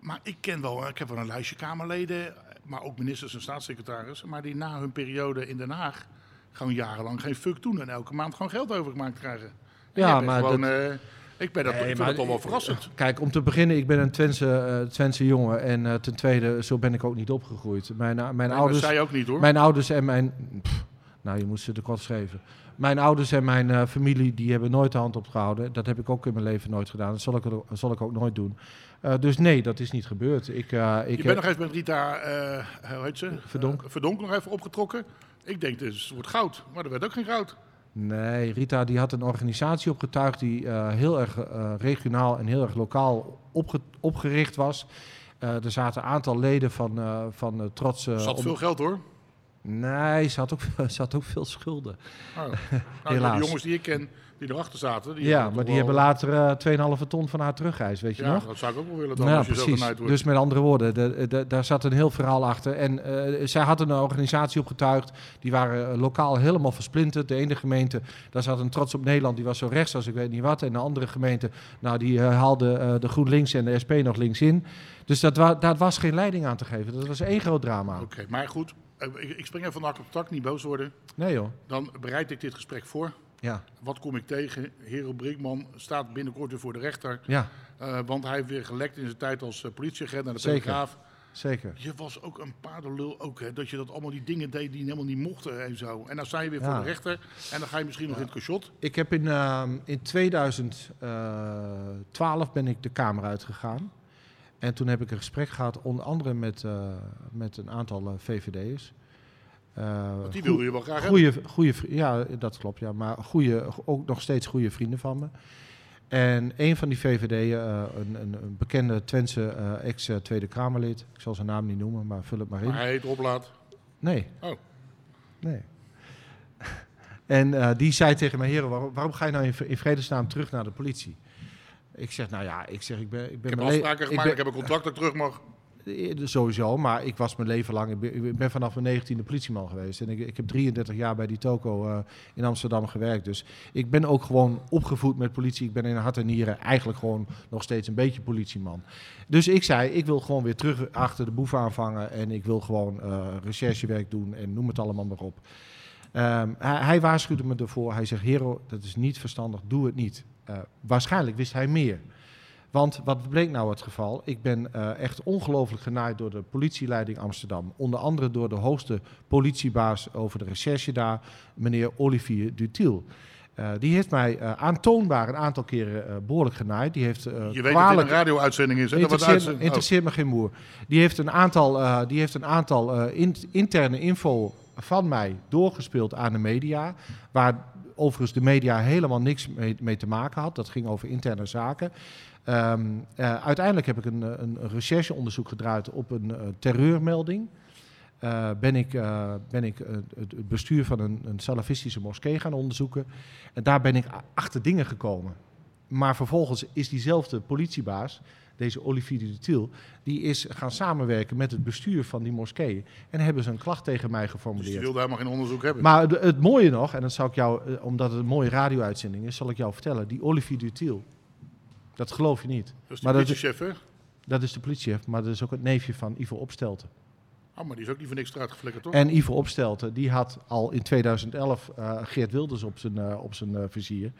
[SPEAKER 2] Maar ik ken wel, ik heb wel een lijstje Kamerleden, maar ook ministers en staatssecretarissen, maar die na hun periode in Den Haag gewoon jarenlang geen fuck doen en elke maand gewoon geld overgemaakt krijgen. En
[SPEAKER 7] Ja, maar
[SPEAKER 2] gewoon,
[SPEAKER 7] dat-
[SPEAKER 2] eh, ik ben dat,
[SPEAKER 7] Nee,
[SPEAKER 2] ik vind dat toch wel verrassend.
[SPEAKER 7] Kijk, om te beginnen, ik ben een Twentse, eh, Twentse jongen. En eh, ten tweede, zo ben ik ook niet opgegroeid. Mijn, mijn,
[SPEAKER 2] Nee, dat
[SPEAKER 7] ouders,
[SPEAKER 2] zei je ook niet hoor.
[SPEAKER 7] mijn ouders en mijn... pff, nou, je moet ze de kort schrijven. Mijn ouders en mijn eh, familie, die hebben nooit de hand opgehouden. Dat heb ik ook in mijn leven nooit gedaan. Dat zal ik, zal ik ook nooit doen. Eh, dus nee, dat is niet gebeurd. Ik, eh, ik,
[SPEAKER 2] je bent nog even met Rita, eh hoe heet ze?
[SPEAKER 7] Verdonk.
[SPEAKER 2] Verdonk nog even opgetrokken. Ik denk, is een soort goud. Maar er werd ook geen goud.
[SPEAKER 7] Nee, Rita die had een organisatie opgetuigd die heel erg regionaal en heel erg lokaal opge- opgericht was. Er zaten een aantal leden van, van uh, Trots.
[SPEAKER 2] Er zat
[SPEAKER 7] om-
[SPEAKER 2] veel geld hoor.
[SPEAKER 7] Nee, ze had ook, ze had ook veel schulden.
[SPEAKER 2] Oh. Nou,
[SPEAKER 7] Helaas.
[SPEAKER 2] De jongens die ik ken, die erachter zaten. Die
[SPEAKER 7] ja, maar die hebben later eh 2,5 ton van haar teruggereisd, weet je
[SPEAKER 2] Ja,
[SPEAKER 7] nog?
[SPEAKER 2] dat zou ik ook wel willen dan,
[SPEAKER 7] Ja,
[SPEAKER 2] als je zo
[SPEAKER 7] precies.
[SPEAKER 2] wordt.
[SPEAKER 7] Dus met andere woorden, de, de- daar zat een heel verhaal achter. En eh, zij had een organisatie opgetuigd. Die waren eh, lokaal helemaal versplinterd. De ene gemeente, daar zat een trots op Nederland. Die was zo rechts als ik weet niet wat. En de andere gemeente, nou, die eh, haalde eh, de GroenLinks en de SP nog links in. Dus dat wa daar was geen leiding aan te geven. Dat was één groot drama.
[SPEAKER 2] Oké, maar goed. eh, Ik, ik spring even van de hak op de tak, niet boos worden.
[SPEAKER 7] Nee joh.
[SPEAKER 2] Dan bereid ik dit gesprek voor.
[SPEAKER 7] Ja,
[SPEAKER 2] Wat kom ik tegen? Hero Brinkman staat binnenkort weer voor de rechter.
[SPEAKER 7] ja
[SPEAKER 2] eh, want hij heeft weer gelekt in zijn tijd als eh, politieagent naar de
[SPEAKER 7] Zeker.
[SPEAKER 2] Telegraaf.
[SPEAKER 7] zeker.
[SPEAKER 2] Je was ook een paardenlul ook, hè? Dat je dat allemaal die dingen deed die helemaal niet mochten en zo. En dan sta je weer
[SPEAKER 7] Ja.
[SPEAKER 2] voor de rechter en dan ga je misschien nog in het cachot.
[SPEAKER 7] Ik heb in, ehm, in 2012 ben ik de Kamer uitgegaan. En toen heb ik een gesprek gehad, onder andere met, eh, met een aantal eh, VVD'ers. Eh,
[SPEAKER 2] Want die wilde je wel graag hebben.
[SPEAKER 7] goeie, goeie, vri- ja, dat klopt, ja. Maar goeie, ook nog steeds goede vrienden van me. En een van die VVD'en, eh, een, een, een bekende Twentse eh, ex-Tweede Kamerlid, ik zal zijn naam niet noemen, maar vul het maar in.
[SPEAKER 2] Maar hij heet oplaat.
[SPEAKER 7] Nee.
[SPEAKER 2] Oh.
[SPEAKER 7] Nee. En die zei tegen mij, heren, waarom, waarom ga je nou in, vredesnaam terug naar de politie? Ik zeg, nou ja, ik zeg, ik ben... Ik, ben
[SPEAKER 2] Ik heb
[SPEAKER 7] mijn
[SPEAKER 2] afspraken gemaakt,
[SPEAKER 7] ben-
[SPEAKER 2] ik heb een contract dat ik terug mag.
[SPEAKER 7] Eh, Sowieso, maar ik was mijn leven lang... Ik ben, vanaf mijn 19e politieman geweest. En ik, ik heb 33 jaar bij die toko eh, in Amsterdam gewerkt. Dus ik ben ook gewoon opgevoed met politie. Ik ben in hart en nieren eigenlijk gewoon nog steeds een beetje politieman. Dus ik zei, ik wil gewoon weer terug achter de boef aanvangen. En ik wil gewoon eh, recherchewerk doen en noem het allemaal maar op. Ehm, hij, hij waarschuwde me ervoor. Hij zegt, Hero, dat is niet verstandig, doe het niet. Waarschijnlijk wist hij meer. Want wat bleek nou het geval? Ik ben eh, echt ongelooflijk genaaid door de politieleiding Amsterdam. Onder andere door de hoogste politiebaas over de recherche daar, meneer Olivier Dutiel. Eh, die heeft mij eh, aantoonbaar een aantal keren eh, behoorlijk genaaid. Die heeft
[SPEAKER 2] Je weet dat het een radio-uitzending is. Hè? Dat wordt
[SPEAKER 7] Interesseert, me, interesseert me geen moer. Die heeft een aantal, die heeft een aantal in- interne info van mij doorgespeeld aan de media. Waar overigens de media helemaal niks mee, mee te maken had. Dat ging over interne zaken. Ehm, eh, uiteindelijk heb ik een, eh, een rechercheonderzoek gedraaid op een eh, terreurmelding. Ben ik, ben ik het bestuur van een, een salafistische moskee gaan onderzoeken. En daar ben ik achter dingen gekomen. Maar vervolgens is diezelfde politiebaas, deze Olivier Dutiel, die is gaan samenwerken met het bestuur van die moskee. En hebben ze een klacht tegen mij
[SPEAKER 2] Dus die
[SPEAKER 7] geformuleerd.
[SPEAKER 2] wilde helemaal geen onderzoek hebben.
[SPEAKER 7] Maar de- het mooie nog, en dat zou ik jou, eh, omdat het een mooie radio-uitzending is, zal ik jou vertellen. Die Olivier Dutiel, dat geloof je niet.
[SPEAKER 2] dat is de politiechef, hè?
[SPEAKER 7] Dat is de politiechef, maar dat is ook het neefje van Ivo Opstelten.
[SPEAKER 2] Oh, maar die is ook niet voor niks eruit geflikkerd, toch?
[SPEAKER 7] En Ivo Opstelten, die had al in 2011 eh, Geert Wilders op zijn, eh, op zijn vizier.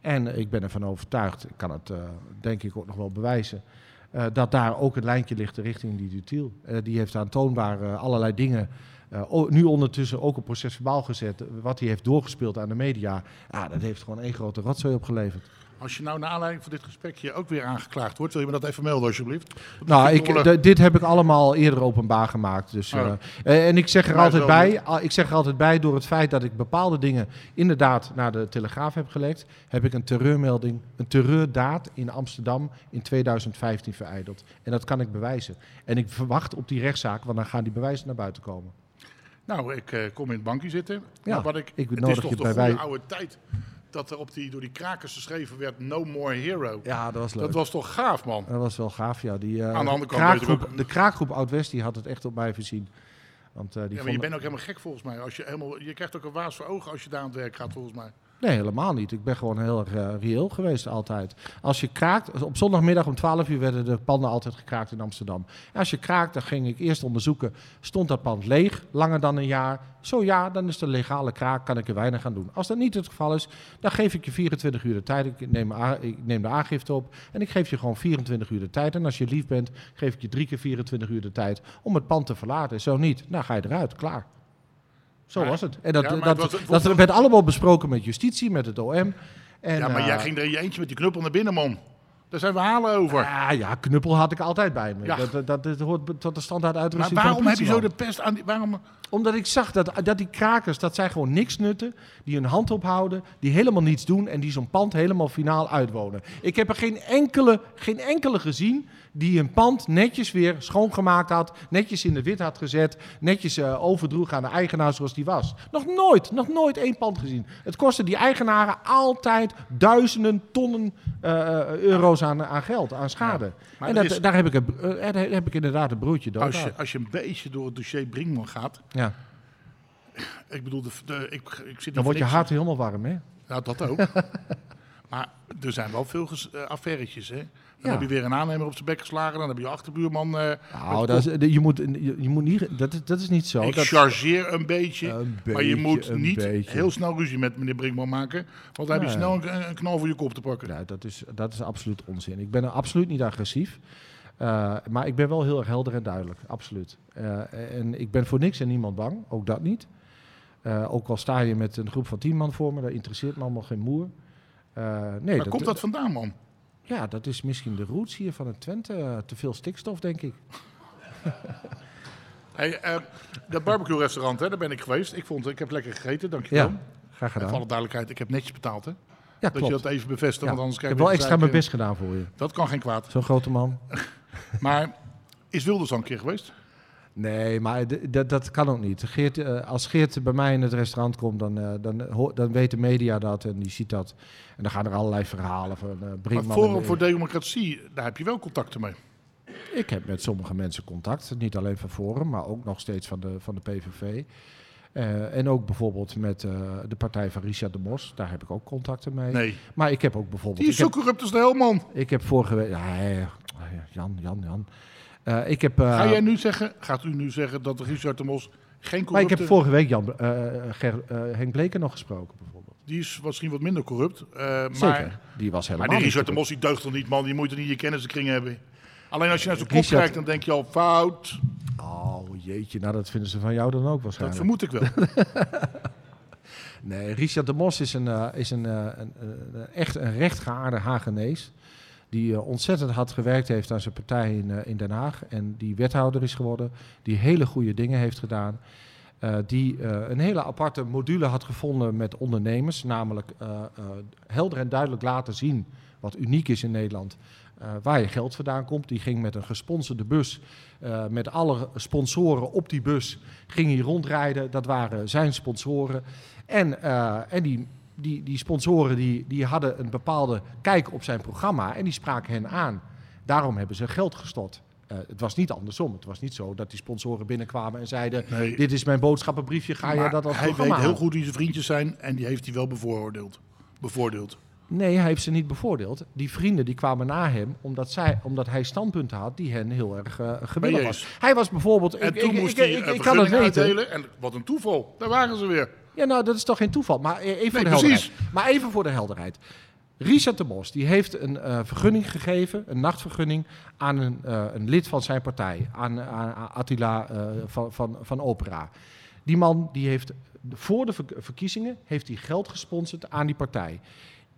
[SPEAKER 7] En ik ben ervan overtuigd, ik kan het eh, denk ik ook nog wel bewijzen, eh, dat daar ook een lijntje ligt richting die Dutiel. Eh, die heeft aantoonbaar allerlei dingen nu ondertussen ook een proces verbaal gezet, wat hij heeft doorgespeeld aan de media. Dat heeft gewoon één grote rotzooi opgeleverd.
[SPEAKER 2] Als je nou naar aanleiding van dit gesprekje ook weer aangeklaagd wordt, wil je me dat even melden alsjeblieft?
[SPEAKER 7] Nou, ik, dit heb ik allemaal eerder openbaar gemaakt. Dus,
[SPEAKER 2] Oh.
[SPEAKER 7] eh, eh, en ik zeg, er
[SPEAKER 2] Maar
[SPEAKER 7] altijd bij, al- ik zeg er altijd bij, door het feit dat ik bepaalde dingen inderdaad naar de Telegraaf heb gelekt, heb ik een terreurmelding, een terreurdaad in Amsterdam in 2015 vereideld. En dat kan ik bewijzen. En ik verwacht op die rechtszaak, want dan gaan die bewijzen naar buiten komen.
[SPEAKER 2] Nou, ik eh, kom in het bankje zitten.
[SPEAKER 7] Ja,
[SPEAKER 2] maar wat ik,
[SPEAKER 7] ik
[SPEAKER 2] het
[SPEAKER 7] nodig
[SPEAKER 2] is toch
[SPEAKER 7] je
[SPEAKER 2] de
[SPEAKER 7] bij
[SPEAKER 2] goede
[SPEAKER 7] wij-
[SPEAKER 2] oude tijd dat er op die, door die krakers geschreven werd No More Hero.
[SPEAKER 7] Ja, dat was leuk.
[SPEAKER 2] dat was toch gaaf, man?
[SPEAKER 7] Dat was wel gaaf, ja. Die, eh,
[SPEAKER 2] Aan de andere kant ook-
[SPEAKER 7] De kraakgroep Oud-West die had het echt op mij voorzien. Want, eh, die
[SPEAKER 2] Ja, maar je bent ook helemaal gek volgens mij. Als je, helemaal, je krijgt ook een waas voor ogen als je daar aan het werk gaat, volgens mij.
[SPEAKER 7] Nee, helemaal niet. Ik ben gewoon heel erg eh, reëel geweest altijd. Als je kraakt, op zondagmiddag om 12 uur werden de panden altijd gekraakt in Amsterdam. En als je kraakt, dan ging ik eerst onderzoeken, stond dat pand leeg, langer dan een jaar? Zo ja, dan is de legale kraak, kan ik er weinig aan doen. Als dat niet het geval is, dan geef ik je 24 uur de tijd. Ik neem, ik neem de aangifte op en ik geef je gewoon 24 uur de tijd. En als je lief bent, geef ik je drie keer 24 uur de tijd om het pand te verlaten. Zo niet, dan ga je eruit, klaar. Zo
[SPEAKER 2] Maar-
[SPEAKER 7] was het. En dat,
[SPEAKER 2] Ja, maar
[SPEAKER 7] dat,
[SPEAKER 2] het was- het
[SPEAKER 7] dat werd allemaal besproken met justitie, met het OM. En,
[SPEAKER 2] ja, maar
[SPEAKER 7] eh,
[SPEAKER 2] jij ging er in je eentje met die knuppel naar binnen, man. Daar zijn verhalen over.
[SPEAKER 7] Ja, ja, knuppel had ik altijd bij me.
[SPEAKER 2] Ja.
[SPEAKER 7] Dat, dat, dat, dat hoort tot de standaard
[SPEAKER 2] maar
[SPEAKER 7] uitrusting van
[SPEAKER 2] waarom heb je zo de pest aan die... Waarom,
[SPEAKER 7] Omdat ik zag dat, dat die krakers, dat zij gewoon niks nutten, die hun hand ophouden, die helemaal niets doen en die zo'n pand helemaal finaal uitwonen. Ik heb er geen enkele, geen enkele gezien die een pand netjes weer schoongemaakt had, netjes in de wit had gezet, netjes eh, overdroeg aan de eigenaar zoals die was. Nog nooit, nog nooit één pand gezien. Het kostte die eigenaren altijd duizenden tonnen eh, euro's aan, aan geld, aan schade.
[SPEAKER 2] maar
[SPEAKER 7] en dat,
[SPEAKER 2] is-
[SPEAKER 7] daar, heb ik een, eh, daar heb ik inderdaad een broertje dood.
[SPEAKER 2] als, je, als je een beetje door het dossier Brinkman gaat...
[SPEAKER 7] Ja.
[SPEAKER 2] Ik bedoel, de, de, ik, ik zit
[SPEAKER 7] Dan wordt je hart helemaal warm, hè?
[SPEAKER 2] Ja, dat ook. maar er zijn wel veel ges, eh, affairtjes, hè? Dan
[SPEAKER 7] Ja.
[SPEAKER 2] heb je weer een aannemer op zijn bek geslagen. Dan heb je je achterbuurman... eh,
[SPEAKER 7] Nou, dat is, je, moet, je, moet niet, dat, is, dat is niet zo.
[SPEAKER 2] ik
[SPEAKER 7] dat,
[SPEAKER 2] chargeer een beetje.
[SPEAKER 7] Een
[SPEAKER 2] maar je moet niet
[SPEAKER 7] beetje.
[SPEAKER 2] heel snel ruzie met meneer Brinkman maken. Want dan heb je
[SPEAKER 7] Nee.
[SPEAKER 2] snel een, een knal voor je kop te pakken.
[SPEAKER 7] Ja, dat, is, dat is absoluut onzin. Ik ben er absoluut niet agressief. Eh, maar ik ben wel heel erg helder en duidelijk. Absoluut. Eh, en ik ben voor niks en niemand bang. Ook dat niet. Ook al sta je met een groep van tien man voor me, dat interesseert me allemaal geen moer. Nee,
[SPEAKER 2] Waar komt dat vandaan, man?
[SPEAKER 7] Ja, dat is misschien de roots hier van het Twente. Eh, te veel stikstof, denk ik.
[SPEAKER 2] Hey, eh, dat barbecue-restaurant, hè, daar ben ik geweest. Ik, vond, ik heb lekker gegeten, dankjewel.
[SPEAKER 7] Ja, graag
[SPEAKER 2] En voor alle
[SPEAKER 7] gedaan.
[SPEAKER 2] duidelijkheid, ik heb netjes betaald, hè?
[SPEAKER 7] Ja,
[SPEAKER 2] Dat je dat even bevestigt,
[SPEAKER 7] Ja.
[SPEAKER 2] want anders
[SPEAKER 7] Ik
[SPEAKER 2] krijg
[SPEAKER 7] heb
[SPEAKER 2] je
[SPEAKER 7] wel
[SPEAKER 2] de
[SPEAKER 7] extra mijn best gedaan voor je.
[SPEAKER 2] eh, Dat kan geen kwaad.
[SPEAKER 7] Zo'n grote man.
[SPEAKER 2] Maar is Wilders al een keer geweest?
[SPEAKER 7] Nee, maar dat kan ook niet. Geert, eh, als Geert bij mij in het restaurant komt, dan, eh, dan, dan weet de media dat en die ziet dat. En dan gaan er allerlei verhalen van eh
[SPEAKER 2] Maar. Forum voor Democratie, daar heb je wel contacten mee.
[SPEAKER 7] Ik heb met sommige mensen contact. Niet alleen van Forum, maar ook nog steeds van de, van de PVV. En ook bijvoorbeeld met de partij van Richard de Mos. Daar heb ik ook contacten mee.
[SPEAKER 2] Nee.
[SPEAKER 7] Maar ik heb ook bijvoorbeeld...
[SPEAKER 2] Die is zo corrupt als de hel, man.
[SPEAKER 7] ik heb vorige week... Ja, ja, Jan, Jan, Jan. Eh, ik heb, eh,
[SPEAKER 2] Ga jij nu zeggen, gaat u nu zeggen dat Richard de Mos geen
[SPEAKER 7] maar ik
[SPEAKER 2] corrupte...
[SPEAKER 7] heb vorige week Jan, eh, Ger- Henk Bleker nog gesproken, bijvoorbeeld.
[SPEAKER 2] Die is misschien wat minder corrupt. eh, maar,
[SPEAKER 7] Zeker. Die was helemaal
[SPEAKER 2] maar die Richard de. Mos die deugt toch niet, man. Die moet er niet je kenniskring hebben. Alleen als je naar zijn kop
[SPEAKER 7] Richard-
[SPEAKER 2] kijkt, dan denk je al fout.
[SPEAKER 7] Oh jeetje, nou dat vinden ze van jou dan ook
[SPEAKER 2] Dat
[SPEAKER 7] waarschijnlijk.
[SPEAKER 2] vermoed ik wel.
[SPEAKER 7] Nee, Richard de Mos is, een, is een, een, een- echt een rechtgeaarde Hagenees. Die eh, ontzettend hard gewerkt heeft aan zijn partij in, eh, in Den Haag. En die wethouder is geworden. Die hele goede dingen heeft gedaan. eh, die een hele aparte module had gevonden met ondernemers. Namelijk helder en duidelijk laten zien wat uniek is in Nederland. waar je geld vandaan komt. Die ging met een gesponsorde bus. met alle sponsoren op die bus ging hij rondrijden. Dat waren zijn sponsoren. En, en die, die, die sponsoren die, die hadden een bepaalde kijk op zijn programma en die spraken hen aan. Daarom hebben ze geld gestort. Eh, het was niet andersom. Het was niet zo dat die sponsoren binnenkwamen en zeiden:
[SPEAKER 2] Nee.
[SPEAKER 7] Dit is mijn boodschappenbriefje, ga je dat als
[SPEAKER 2] hij weet heel goed wie zijn vriendjes zijn en die heeft hij wel bevooroordeeld. Bevoordeeld.
[SPEAKER 7] Nee, hij heeft ze niet bevoordeeld. Die vrienden die kwamen na hem omdat, zij, omdat hij standpunten had die hen heel erg uh, gewillig was. Hij was bijvoorbeeld.
[SPEAKER 2] En
[SPEAKER 7] ik,
[SPEAKER 2] toen
[SPEAKER 7] ik,
[SPEAKER 2] moest
[SPEAKER 7] ik,
[SPEAKER 2] hij
[SPEAKER 7] ik, ik kan het weten.
[SPEAKER 2] uitdelen. En wat een toeval. Daar waren ze weer.
[SPEAKER 7] Ja, nou, dat is toch geen toeval. Maar eh, even voor de
[SPEAKER 2] precies.
[SPEAKER 7] helderheid. Maar even voor de helderheid. Richard de Mos die heeft een eh, vergunning gegeven, een nachtvergunning, aan een, eh, een lid van zijn partij, aan, aan Attila eh, van, van, van Opera. Die man die heeft voor de verk- verkiezingen heeft hij geld gesponsord aan die partij.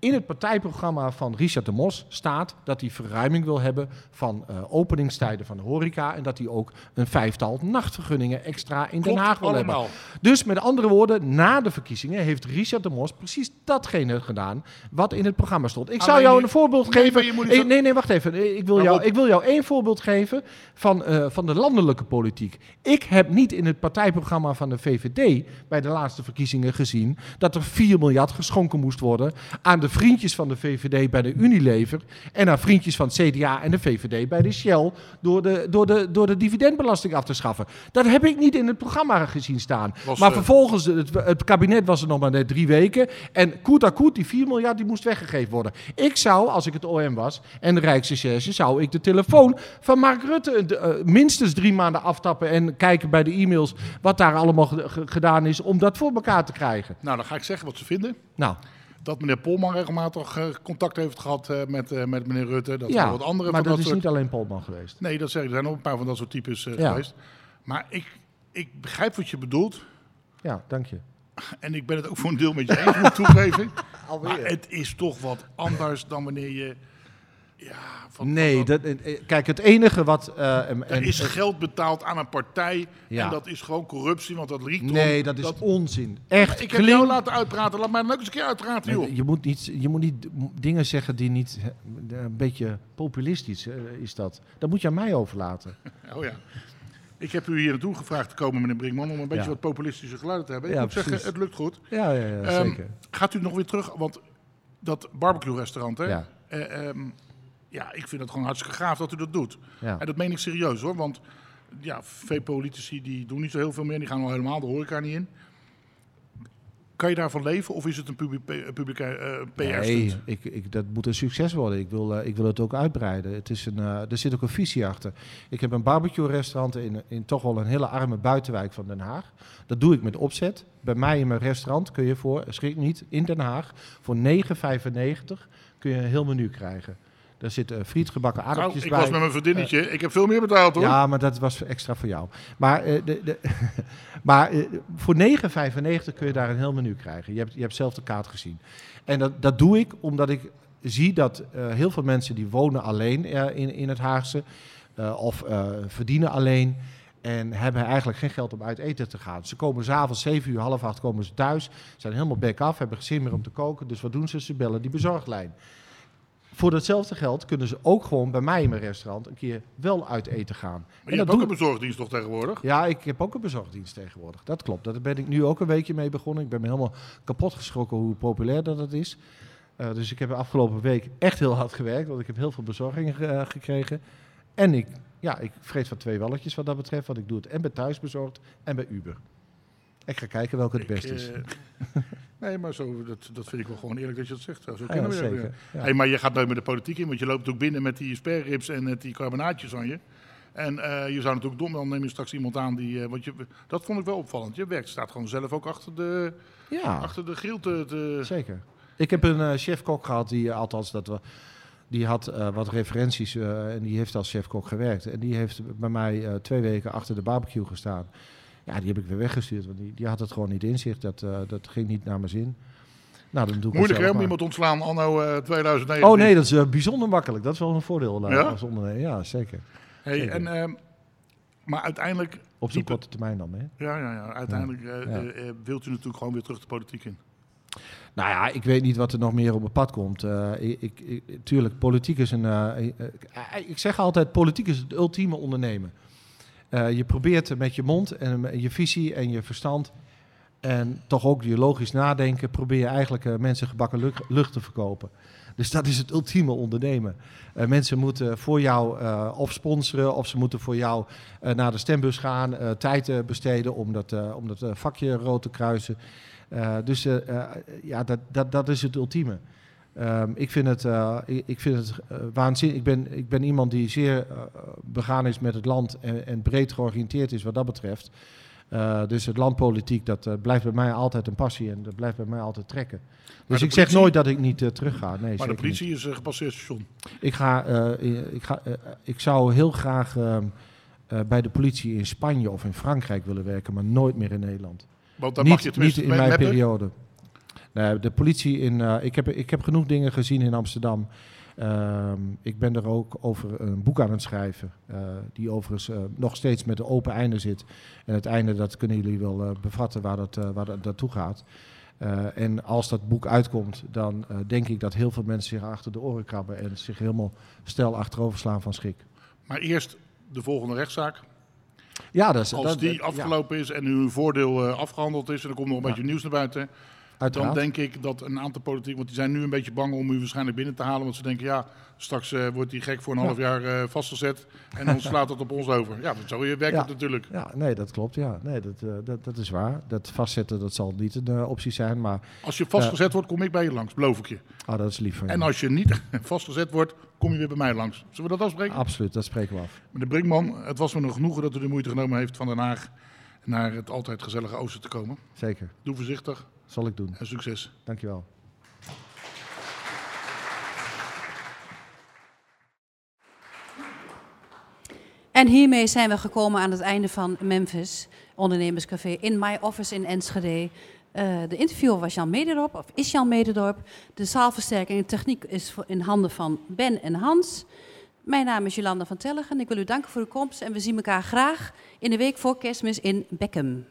[SPEAKER 7] In het partijprogramma van Richard de Mos staat dat hij verruiming wil hebben van eh, openingstijden van de horeca en dat hij ook een vijftal nachtvergunningen extra in Den Haag wil hebben. Dus met andere woorden, na de verkiezingen heeft Richard de Mos precies datgene gedaan wat in het programma stond. Ik zou
[SPEAKER 2] Alleen
[SPEAKER 7] jou een voorbeeld
[SPEAKER 2] Nee,
[SPEAKER 7] geven. nee, nee, wacht even. Ik wil,
[SPEAKER 2] Maar
[SPEAKER 7] jou, ik wil jou één voorbeeld geven van, eh, van de landelijke politiek. Ik heb niet in het partijprogramma van de VVD bij de laatste verkiezingen gezien dat er 4 miljard geschonken moest worden aan de vriendjes van de VVD bij de Unilever en aan vriendjes van het CDA en de VVD bij de Shell door de, door de, door de dividendbelasting af te schaffen. Dat heb ik niet in het programma gezien staan.
[SPEAKER 2] Was,
[SPEAKER 7] maar
[SPEAKER 2] eh,
[SPEAKER 7] vervolgens, het, het kabinet was er nog maar net drie weken. En koet à koet, die 4 miljard, die moest weggegeven worden. Ik zou, als ik het OM was en de Rijksrecherche, zou ik de telefoon van Mark Rutte de, eh, minstens drie maanden aftappen en kijken bij de e-mails wat daar allemaal ge- ge- gedaan is om dat voor elkaar te krijgen.
[SPEAKER 2] Nou, dan ga ik zeggen wat ze vinden.
[SPEAKER 7] Nou,
[SPEAKER 2] Dat meneer Polman regelmatig eh, contact heeft gehad eh, met, eh, met meneer Rutte. Dat
[SPEAKER 7] ja,
[SPEAKER 2] wat andere
[SPEAKER 7] maar
[SPEAKER 2] van
[SPEAKER 7] dat
[SPEAKER 2] dat
[SPEAKER 7] is
[SPEAKER 2] soort...
[SPEAKER 7] niet alleen Polman geweest.
[SPEAKER 2] Nee, dat zeg ik. Er zijn nog een paar van dat soort types eh,
[SPEAKER 7] Ja.
[SPEAKER 2] geweest. Maar ik, ik begrijp wat je bedoelt.
[SPEAKER 7] Ja, dank je.
[SPEAKER 2] En ik ben het ook voor een deel met je eens, moet ik toegeven. Maar het is toch wat anders dan wanneer je... Ja, van,
[SPEAKER 7] Nee, dat, eh, eh, kijk, het enige wat... eh, en-
[SPEAKER 2] er is geld betaald aan een partij.
[SPEAKER 7] Ja.
[SPEAKER 2] En dat is gewoon corruptie, want dat liegt
[SPEAKER 7] Nee, dat is onzin. Echt.
[SPEAKER 2] Ik heb jou laten uitpraten. Laat mij dan ook eens een keer uitpraten, joh.
[SPEAKER 7] Nee, Je moet niet, je moet niet dingen zeggen die niet... Een beetje populistisch is dat. Dat moet je aan mij overlaten.
[SPEAKER 2] Oh ja. Ik heb u hier naartoe gevraagd te komen, meneer Brinkman, om een beetje
[SPEAKER 7] Ja.
[SPEAKER 2] wat populistische geluiden te hebben. Ik
[SPEAKER 7] Ja,
[SPEAKER 2] moet zeggen, het lukt goed.
[SPEAKER 7] Ja, ja, ja
[SPEAKER 2] Ehm,
[SPEAKER 7] zeker.
[SPEAKER 2] Gaat u nog weer terug, want dat barbecue-restaurant, hè?
[SPEAKER 7] Ja.
[SPEAKER 2] Eh, ehm, ja, ik vind het gewoon hartstikke gaaf dat u dat doet.
[SPEAKER 7] Ja.
[SPEAKER 2] En dat meen ik serieus, hoor. Want ja, veel politici die doen niet zo heel veel meer. Die gaan al helemaal de horeca niet in. Kan je daarvan leven of is het een publiek, publieke eh, PR-stunt?
[SPEAKER 7] Nee, ik, ik, dat moet een succes worden. Ik wil, eh, ik wil het ook uitbreiden. Het is een, eh, er zit ook een visie achter. Ik heb een barbecue-restaurant in, in toch wel een hele arme buitenwijk van Den Haag. Dat doe ik met opzet. Bij mij in mijn restaurant kun je voor, schrik niet, in Den Haag voor 9,95 kun je een heel menu krijgen. Daar zitten friet, gebakken
[SPEAKER 2] Nou,
[SPEAKER 7] aardappeltjes
[SPEAKER 2] ik
[SPEAKER 7] bij.
[SPEAKER 2] was met mijn vriendinnetje. ik heb veel meer betaald, hoor.
[SPEAKER 7] Ja, maar dat was extra voor jou. Maar, eh, de, de, maar eh, voor 9,95 kun je daar een heel menu krijgen. Je hebt, je hebt zelf de kaart gezien. En dat, dat doe ik omdat ik zie dat eh, heel veel mensen die wonen alleen eh, in, in het Haagse eh, of eh, verdienen alleen. En hebben eigenlijk geen geld om uit eten te gaan. Ze komen s'avonds 7 uur, half acht komen ze thuis. Zijn helemaal back af, hebben geen zin meer om te koken. Dus wat doen ze? Ze bellen die bezorglijn. Voor datzelfde geld kunnen ze ook gewoon bij mij in mijn restaurant een keer wel uit eten gaan.
[SPEAKER 2] Maar je
[SPEAKER 7] dat
[SPEAKER 2] hebt ook een bezorgdienst toch tegenwoordig?
[SPEAKER 7] ja, ik heb ook een bezorgdienst tegenwoordig. Dat klopt. Daar ben ik nu ook een weekje mee begonnen. Ik ben me helemaal kapot geschrokken hoe populair dat het is. Eh, dus ik heb de afgelopen week echt heel hard gewerkt, want ik heb heel veel bezorgingen ge- eh, gekregen. En ik, ja, ik vreet van twee walletjes wat dat betreft, want ik doe het en bij thuisbezorgd en bij Uber. Ik ga kijken welke het beste is.
[SPEAKER 2] eh, nee, maar zo, dat, dat vind ik wel gewoon eerlijk dat je dat zegt. Zo
[SPEAKER 7] ja,
[SPEAKER 2] kennen we dat,
[SPEAKER 7] zeker.
[SPEAKER 2] ja.
[SPEAKER 7] Ja.
[SPEAKER 2] Hey, maar je gaat nooit met de politiek in, want je loopt ook binnen met die sperrips en met die carbonaatjes aan je. En eh, je zou natuurlijk dom, dan neem je straks iemand aan die... eh, want je, dat vond ik wel opvallend. Je werkt, staat gewoon zelf ook achter de,
[SPEAKER 7] Ja.
[SPEAKER 2] achter de grill te... te-
[SPEAKER 7] Zeker. Ik heb een eh, chef-kok gehad die, althans, dat we, die had wat referenties en die heeft als chef-kok gewerkt. En die heeft bij mij twee weken achter de barbecue gestaan. Ja, die heb ik weer weggestuurd, want die, die had het gewoon niet in zich. Dat, eh, dat ging niet naar mijn zin. Nou, dan doe ik
[SPEAKER 2] Moeilijk hè, om iemand ontslaan anno eh 2019.
[SPEAKER 7] Oh nee, dat is eh, bijzonder makkelijk. Dat is wel een voordeel
[SPEAKER 2] Ja?
[SPEAKER 7] als ondernemer. Ja, zeker.
[SPEAKER 2] Hey,
[SPEAKER 7] zeker.
[SPEAKER 2] en, ehm, maar uiteindelijk...
[SPEAKER 7] Op zo'n korte termijn dan, hè?
[SPEAKER 2] Ja, ja, ja. Uiteindelijk
[SPEAKER 7] Ja.
[SPEAKER 2] wilt u natuurlijk gewoon weer terug de politiek in.
[SPEAKER 7] Nou ja, ik weet niet wat er nog meer op het pad komt. Eh, ik, ik, tuurlijk, politiek is een. ik zeg altijd: politiek is het ultieme ondernemen. Eh, je probeert met je mond en je visie en je verstand. En toch ook je logisch nadenken. probeer je eigenlijk eh, mensen gebakken lucht, te verkopen. Dus dat is het ultieme ondernemen. Eh, mensen moeten voor jou of sponsoren. of ze moeten voor jou naar de stembus gaan. tijd besteden om dat, vakje rood te kruisen. Dus ja, dat, dat, dat is het ultieme. Ehm, ik vind het, eh, ik, ik vind het eh, waanzinnig. Ik ben, ik ben iemand die zeer eh, begaan is met het land en, en breed georiënteerd is wat dat betreft. Dus het landpolitiek, dat blijft bij mij altijd een passie en dat blijft bij mij altijd trekken. Dus ik zeg nooit dat ik niet terug ga. Nee,
[SPEAKER 2] Maar de politie is een gepasseerd station.
[SPEAKER 7] Ik, ga, ik, ga, ik zou heel graag ehm, eh, bij de politie in Spanje of in Frankrijk willen werken, maar nooit meer in Nederland.
[SPEAKER 2] Want dan
[SPEAKER 7] niet,
[SPEAKER 2] mag je
[SPEAKER 7] niet in mijn periode. De politie in. eh, ik, heb, ik heb genoeg dingen gezien in Amsterdam. Ehm, ik ben er ook over een boek aan het schrijven. eh, die overigens eh, nog steeds met een open einde zit. En het einde, dat kunnen jullie wel bevatten waar dat, waar dat naartoe gaat. En als dat boek uitkomt, dan denk ik dat heel veel mensen zich achter de oren krabben en zich helemaal stel achterover slaan van schrik.
[SPEAKER 2] Maar eerst de volgende rechtszaak.
[SPEAKER 7] Ja, dat is
[SPEAKER 2] Als
[SPEAKER 7] dat-
[SPEAKER 2] die
[SPEAKER 7] ja,
[SPEAKER 2] afgelopen is en uw voordeel eh, afgehandeld is en er komt nog een
[SPEAKER 7] Ja.
[SPEAKER 2] beetje nieuws naar buiten, dan
[SPEAKER 7] uiteraard.
[SPEAKER 2] denk ik dat een aantal politiek, want die zijn nu een beetje bang om u waarschijnlijk binnen te halen, want ze denken ja, straks eh, wordt die gek voor een half jaar eh, vastgezet en dan slaat het op ons over. Ja, dat zo werkt
[SPEAKER 7] Ja.
[SPEAKER 2] het natuurlijk.
[SPEAKER 7] Ja, nee, dat klopt. Ja, nee, dat, eh, dat, dat is waar. Dat vastzetten dat zal niet een optie zijn, maar
[SPEAKER 2] Als je vastgezet wordt, kom ik bij je langs, beloof ik je.
[SPEAKER 7] ah, dat is lief van je.
[SPEAKER 2] En als je niet vastgezet wordt, kom je weer bij mij langs. Zullen we dat afspreken?
[SPEAKER 7] Absoluut, dat spreken we af.
[SPEAKER 2] Meneer Brinkman, het was me een genoegen dat u de moeite genomen heeft van Den Haag naar het altijd gezellige Oosten te komen.
[SPEAKER 7] Zeker,
[SPEAKER 2] Doe voorzichtig
[SPEAKER 7] zal ik doen.
[SPEAKER 2] en succes.
[SPEAKER 7] Dankjewel.
[SPEAKER 1] En hiermee zijn we gekomen aan het einde van Memphis, ondernemerscafé in My Office in Enschede. Eh, de interviewer was Jan Mederdorp, of is Jan Mederdorp. De zaalversterking en techniek is in handen van Ben en Hans. Mijn naam is Jolanda van Tellegen. Ik wil u danken voor uw komst en we zien elkaar graag in de week voor kerstmis in Beckham.